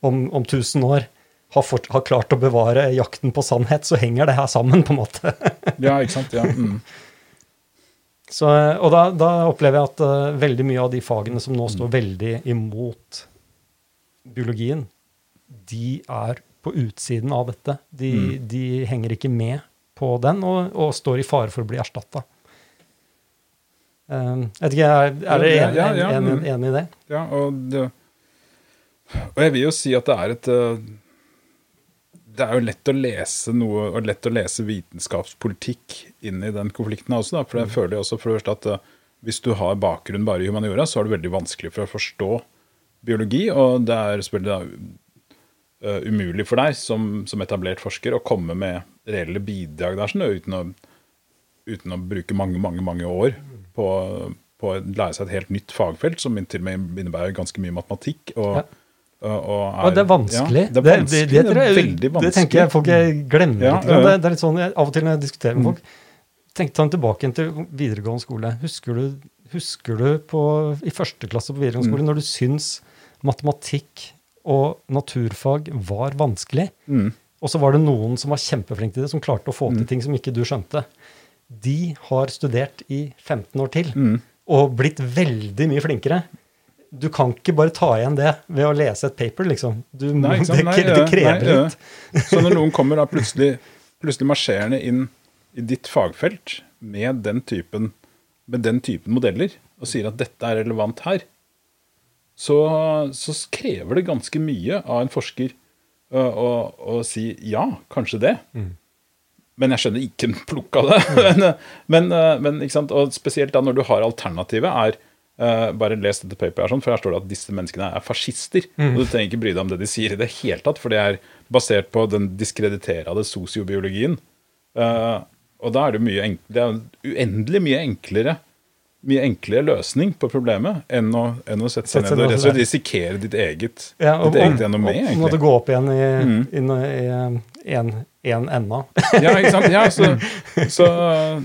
om, om 1000 år har, fort, har klart å bevare jakten på sannhet, så henger det her sammen, på en måte. Ja, ikke sant? Ja. Mm. Så, og da, da opplever jeg at uh, veldig mye av de fagene som nå står veldig imot biologien, de er på utsiden av dette. De, de henger ikke med på den, og, og står i fare for å bli erstatta. Um, jeg vet ikke, er, er dere Ja, enig, ja, ja, enig, mm. enig i det? Ja, og, det, og jeg vil jo si at det er et eh, det er jo lett å lese noe, og lett å lese vitenskapspolitikk inn i den konflikten også. Da, for jeg føler jo også for det første at uh, hvis du har bakgrunn bare i humaniora, så er det veldig vanskelig for å forstå biologi. Og det er selvfølgelig uh, umulig for deg som, som, etablert forsker å komme med reelle bidrag der, sånn, uten, å, uten, å, bruke mange, mange, mange år på, på å lære seg et helt nytt fagfelt, som til og med innebærer ganske mye matematikk. og ja. Og, er, og, det er vanskelig. Ja, det, er vanskelig. Det, det, det, er veldig vanskelig. Det tenker jeg folk glemmer. Ja, ja. Det, er litt sånn, Av og til når jeg diskuterer med mm. folk Tenk deg tilbake til videregående skole. Husker du, husker du på, i første klasse på videregående skole mm. når du syns matematikk og naturfag var vanskelig? Mm. Og så var det noen som var kjempeflinke til det, som klarte å få til mm. ting som ikke du skjønte. De har studert i 15 år til mm. og blitt veldig mye flinkere du kan ikke bare ta igjen det ved å lese et paper, liksom. Du, nei, det, nei, det, krever nei, litt. Så når noen kommer da plutselig, plutselig marsjerende inn i ditt fagfelt med den, typen, med den typen modeller og sier at dette er relevant her, så, så krever det ganske mye av en forsker å, å, å si ja, kanskje det. Mm. Men jeg skjønner ikke en plukk av det. Mm. men, men, og spesielt da når du har alternativet, er Uh, bare les dette paperet, sånn, for her står det at disse menneskene er fascister. Mm. Og du trenger ikke bry deg om det de sier i det hele tatt, for det er basert på den diskrediterede sosiobiologien. Uh, og da er det mye det er uendelig mye enklere mye enklere løsning på problemet enn å, enn å sette seg ned og rett risikere ditt eget, ja, og, ditt eget. Og måtte gå opp igjen i, mm. inn, i en en enda. ja, ikke sant? Ja, så, så,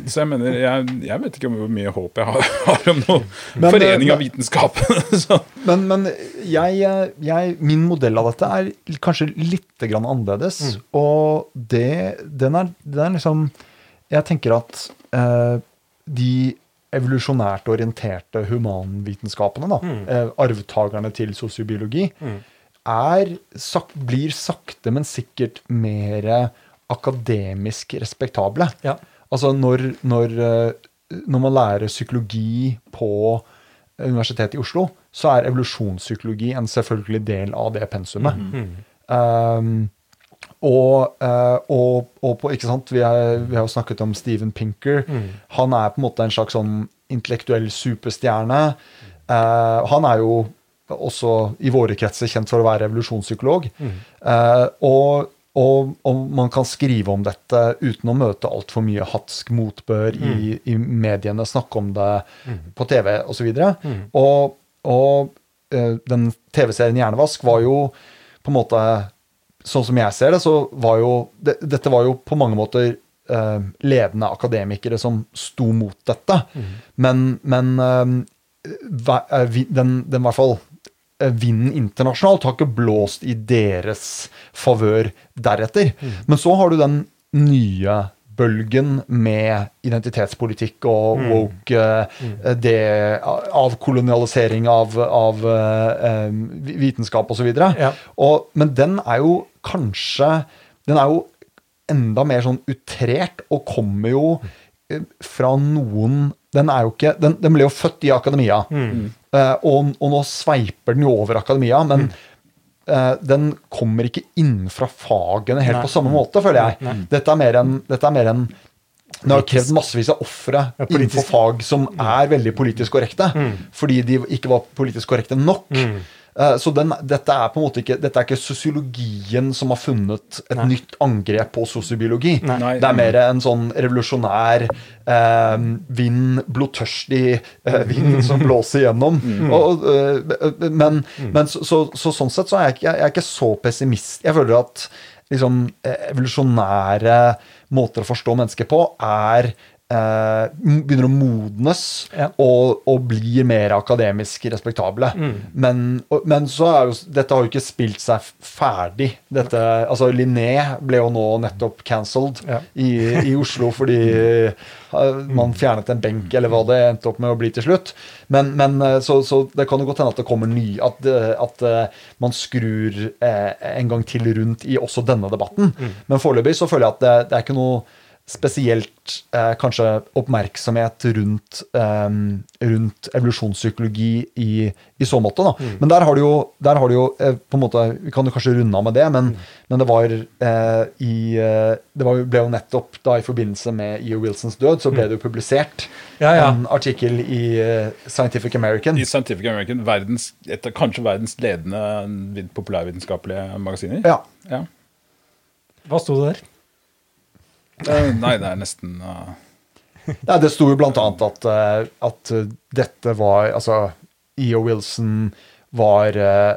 så, jeg mener jeg, jeg, vet ikke hvor mye håp jeg har, har om noen men, forening av vitenskap. men, men jeg, jeg, min modell av dette er kanskje litt grann annerledes. Mm. Og det, den, er, den er liksom Jeg tenker at eh, de evolusjonært orienterte humanvitenskapene, da, mm. eh, arvtakerne til sosiobiologi, mm. er, sak, blir sakte, men sikkert mer akademisk respektable. Ja. Altså når, når, eh, når, man lærer psykologi på Universitetet i Oslo, så er evolusjonspsykologi en selvfølgelig del av det pensumet. Mm um, og, uh, og, og på, ikke sant, vi, er, vi, har jo snakket om Steven Pinker. Mm. Han er på en måte en slags sånn intellektuell superstjerne. Uh, han er jo også i våre kretser kjent for å være revolusjonspsykolog. Mm. Uh, og og, og, man kan skrive om dette uten å møte altfor mye hatsk motbør mm. i, i, mediene, snakke om det mm. på TV osv. Og, mm. og, og uh, den TV-serien Hjernevask var jo på en måte Sånn som jeg ser det, så var jo det, Dette var jo på mange måter uh, ledende akademikere som sto mot dette. Mm. Men, men uh, den, den, hvert fall Eh, vinden internasjonalt har ikke blåst i deres favør deretter. Mm. Men så har du den nye bølgen med identitetspolitikk og mm. woke mm. det, avkolonialisering av, av uh, vitenskap osv. Ja. Men den er jo kanskje Den er jo enda mer sånn utrert og kommer jo fra noen Den er jo ikke Den, den ble jo født i akademia. Mm. Uh, og, og, nå sveiper den jo over akademia, men mm. Uh, den kommer ikke innenfra fagene helt Nei. på samme måte, føler jeg. Nei. Dette er mer enn, dette er mer enn det har krevd massevis av ofre ja, innenfor fag som er veldig politisk korrekte, mm. fordi de ikke var politisk korrekte nok. Mm. Eh, så den, dette er på en måte ikke dette er ikke sosiologien som har funnet et Nei. nytt angrep på sosiobiologi. Nei. Det er mer en sånn revolusjonær eh, vind, blodtørstig eh, vind som blåser gjennom. Mm. Og, eh, men, mm. men så, så, så, sånn sett så er jeg, ikke, jeg er ikke så pessimist. Jeg føler at liksom, eh, evolusjonære måter å forstå mennesker på er eh, begynner å modnes ja. og, og, blir mer akademisk respektable. Mm. Men, og, men, så er jo dette har jo ikke spilt seg ferdig. Dette, altså Linné ble jo nå nettopp cancelled ja. i, i, Oslo fordi uh, man fjernet en benk, eller hva det endte opp med å bli til slutt. Men, men eh, så, så, det kan jo godt hende at det kommer ny At, eh, at man skrur eh, en gang til rundt i også denne debatten. Mm. Men foreløpig så føler jeg at det, det er ikke noe spesielt eh, kanskje oppmerksomhet rundt, eh, rundt evolusjonspsykologi i, i, så måte. Da. Mm. Men der har du jo, der har du jo eh, på en måte, Vi kan jo kanskje runde av med det, men, mm. men det var eh, i eh, Det var, ble jo nettopp da i forbindelse med E.O. Wilsons død, så ble mm. det jo publisert ja, ja. en artikkel i uh, Scientific American. I Scientific American, verdens, et, kanskje verdens ledende populærvitenskapelige magasiner. Ja. ja. Hva sto det der? Nei, det er nesten uh... Nei, Det sto jo blant annet at, uh, at dette var Altså, E.O. Wilson var,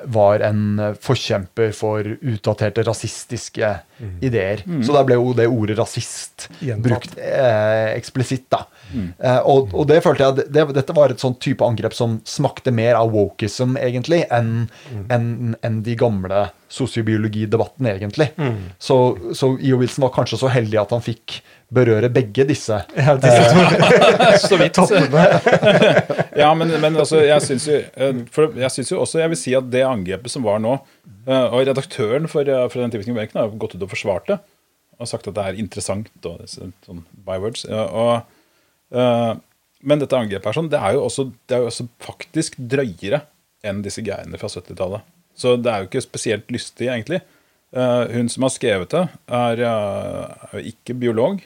var, en forkjemper for utdaterte rasistiske mm. ideer. Mm. Så da ble jo det ordet rasist Gjentatt. brukt eh, eksplisitt, da. Mm. Eh, og, og, det følte jeg det, Dette var et sånn type angrep som smakte mer av wokism, egentlig, enn mm. en, en de gamle sosiobiologidebattene, egentlig. Mm. Så, så E.O. Wilson var kanskje så heldig at han fikk berøre begge disse. Ja, disse to. så vidt. ja, men, men altså, jeg syns jo, eh, jo, også Jeg vil si at det angrepet som var nå eh, Og redaktøren for, eh, for den typiske har gått ut og forsvart det. Og sagt at det er interessant. Og, sånn bywords. Og, og, men dette angrepet er sånn, det er jo også, det er jo også faktisk drøyere enn disse greiene fra 70-tallet. Så det er jo ikke spesielt lystig, egentlig. Uh, hun som har skrevet det, er, uh, er ikke biolog.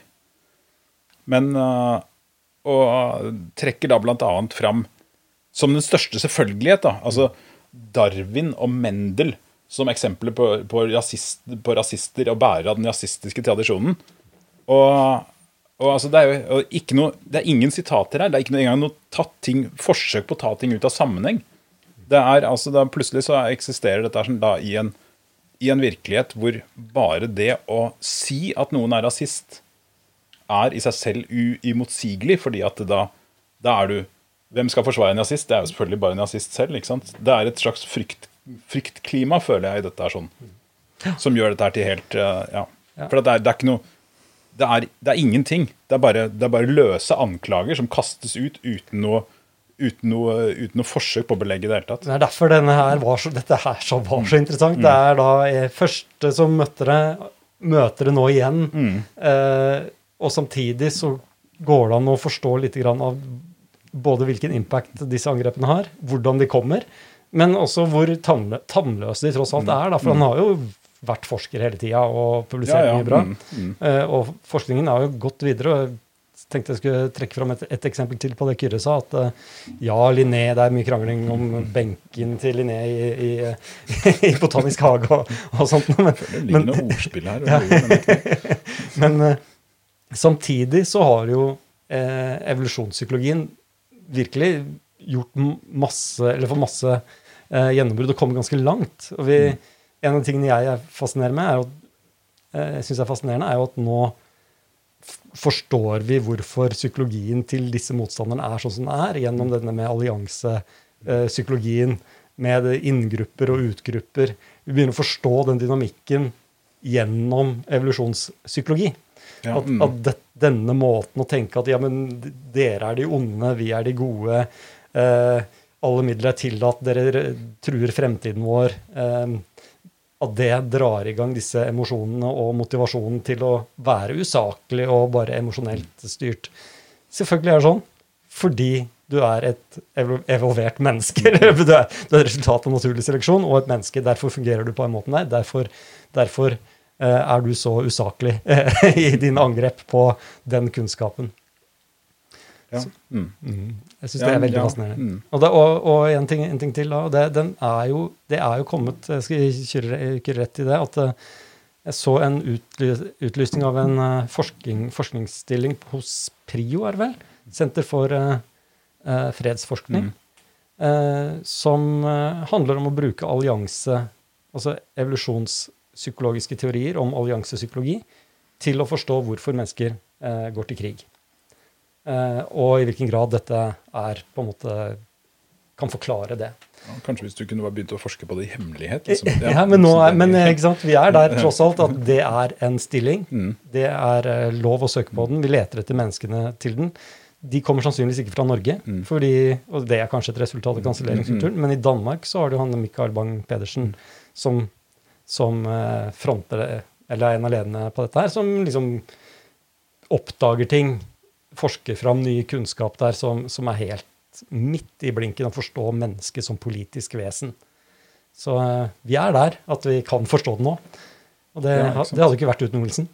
Men uh, Og trekker da bl.a. fram som den største selvfølgelighet da, altså Darwin og Mendel som eksempler på, på, rasist, på rasister og bærere av den rasistiske tradisjonen. Og, og altså det, er jo, ikke noe, det er ingen sitater her. Det er ikke engang noe ting, forsøk på å ta ting ut av sammenheng. Det er, altså, da, plutselig så eksisterer dette sånn, da, i, en, i, en, virkelighet hvor bare det å si at noen er rasist, er i seg selv uimotsigelig, fordi at da, da, er du Hvem skal forsvare en nazist? Det er jo selvfølgelig bare en nazist selv. ikke sant? Det er et slags frykt, fryktklima, føler jeg, i dette her sånn, som gjør dette her til helt uh, Ja. For det er, det er, ikke noe det er, det er ingenting. Det er, bare, det er bare løse anklager som kastes ut uten noe uten noe, uten noe, forsøk på å belegge det hele tatt. Det er derfor her så, dette her så var så interessant. Mm. Det er da første som møter det, møter det nå igjen. Mm. Eh, og samtidig så går det an å forstå litt av både hvilken impact disse angrepene har, hvordan de kommer, men også hvor tannlø tannløse de tross alt mm. er. Da, for han mm. har jo vært forsker hele tida og publisert ja, ja. mye bra. Mm, mm. Uh, og forskningen har jo gått videre. og tenkte jeg skulle trekke fram et, et, eksempel til på det Kyrre sa. At uh, ja, Linné, det er mye krangling om benken til Linné i, i, i, Botanisk hage og, og sånt. Men, det ligger noe ordspill her. Ja. men uh, samtidig så har jo eh, evolusjonspsykologien virkelig gjort masse, eller fått masse gjennombrudd og kommet ganske langt. Og vi, mm. En av de tingene jeg fascinerer med, er at, eh, synes er fascinerende, er jo at nå forstår vi hvorfor psykologien til disse motstanderne er sånn som den er, gjennom denne med alliansepsykologien, med inngrupper og utgrupper. Vi begynner å forstå den dynamikken gjennom evolusjonspsykologi. Ja. At, at det, denne måten å tenke at ja, men dere er de onde, vi er de gode. Eh, alle midler er tillatt, dere truer fremtiden vår. Eh, at det drar i gang disse emosjonene og motivasjonen til å være usaklig og bare emosjonelt styrt. Selvfølgelig er det sånn fordi du er et evolvert menneske. du er, et resultat av naturlig seleksjon og et menneske. Derfor fungerer du på en måte der. Derfor, derfor er du så usaklig eh, i dine angrep på den kunnskapen. Ja. Så, mm. Mm. Jeg syns ja, det er veldig ja. fascinerende. Mm. Og, det, og, og en, ting, en, ting, til, da. Det, er jo, det, er jo, kommet Jeg skal kjøre, rett i det. at uh, jeg så en utlysning av en uh, forskning, forskningsstilling hos PRIO, er det vel? Senter for uh, fredsforskning. Mm. som handler om å bruke allianse, altså evolusjonspsykologiske teorier om alliansepsykologi, til å forstå hvorfor mennesker går til krig. Eh, og i hvilken grad dette er på en måte kan forklare det. Ja, kanskje hvis du kunne bare begynt å forske på det i hemmelighet? Liksom. Ja, ja, men, nå, men vi er der tross alt at det er en stilling. Mm. Det er eh, lov å søke på den. Vi leter etter menneskene til den. De kommer sannsynligvis ikke fra Norge, mm. fordi, og det er kanskje et resultat av kanselleringskulturen. Mm. Men i Danmark så har du han Mikael Bang-Pedersen som, som fronter det, eller er en av lederne på dette her, som liksom oppdager ting, forsker fram ny kunnskap der som, som er helt midt i blinken å forstå mennesket som politisk vesen. Så eh, vi er der at vi kan forstå det nå. Og det, Ja, det hadde ikke vært uten Olsen.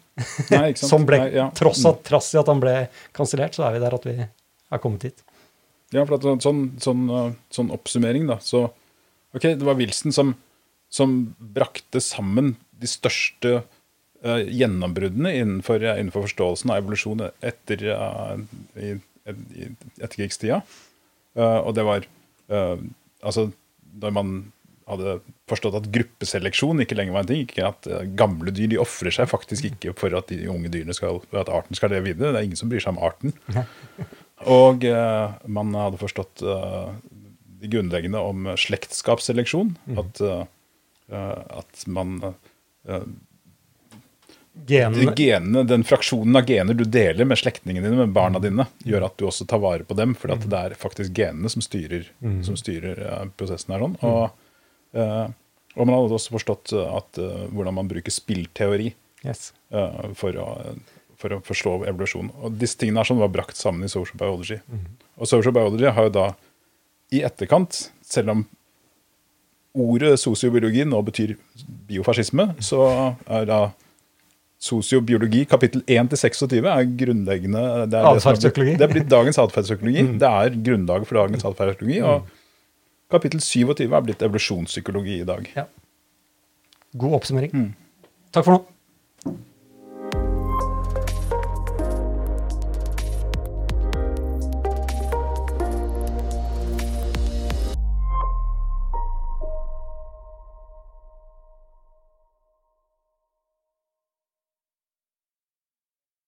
Nei? Som ble, Nei, ja. tross, at, tross i at han ble kansellert, så er vi der at vi er kommet hit. Ja, for at sånn, sånn, uh, sånn oppsummering, da. Så OK, det var Wilson som, som brakte sammen de største uh, gjennombruddene innenfor, innenfor forståelsen av evolusjon etter, uh, i, i etterkrigstida. Uh, og det var uh, Altså, når man hadde forstått at gruppeseleksjon ikke lenger var en ting. Ikke at gamle dyr de ofrer seg faktisk ikke for at de unge dyrene skal, at arten skal leve videre. Det er ingen som bryr seg om arten. Og eh, man hadde forstått eh, det grunnleggende om slektskapsseleksjon. At, eh, eh, at man eh, Genene, genene, Den fraksjonen av gener du deler med slektningene dine, med barna dine, gjør at du også tar vare på dem, for mm. det er faktisk genene som styrer, som styrer eh, prosessen her. sånn. Og, eh, og man hadde også forstått eh, at, eh, hvordan man bruker spillteori yes. eh, for, å, for å forstå evolusjon. Og disse tingene er sånn var brakt sammen i social biology. Og social biology har jo da i etterkant, selv om ordet sosiobiologi nå betyr biofascisme, så er da sosiobiologi kapittel 1-26 er grunnleggende det er er blitt- Det er blitt dagens atferdspsykologi. Det er grunnlaget for dagens atferdspsykologi. Og kapittel 27 er blitt evolusjonspsykologi i dag. Ja. God oppsummering. Takk for nå.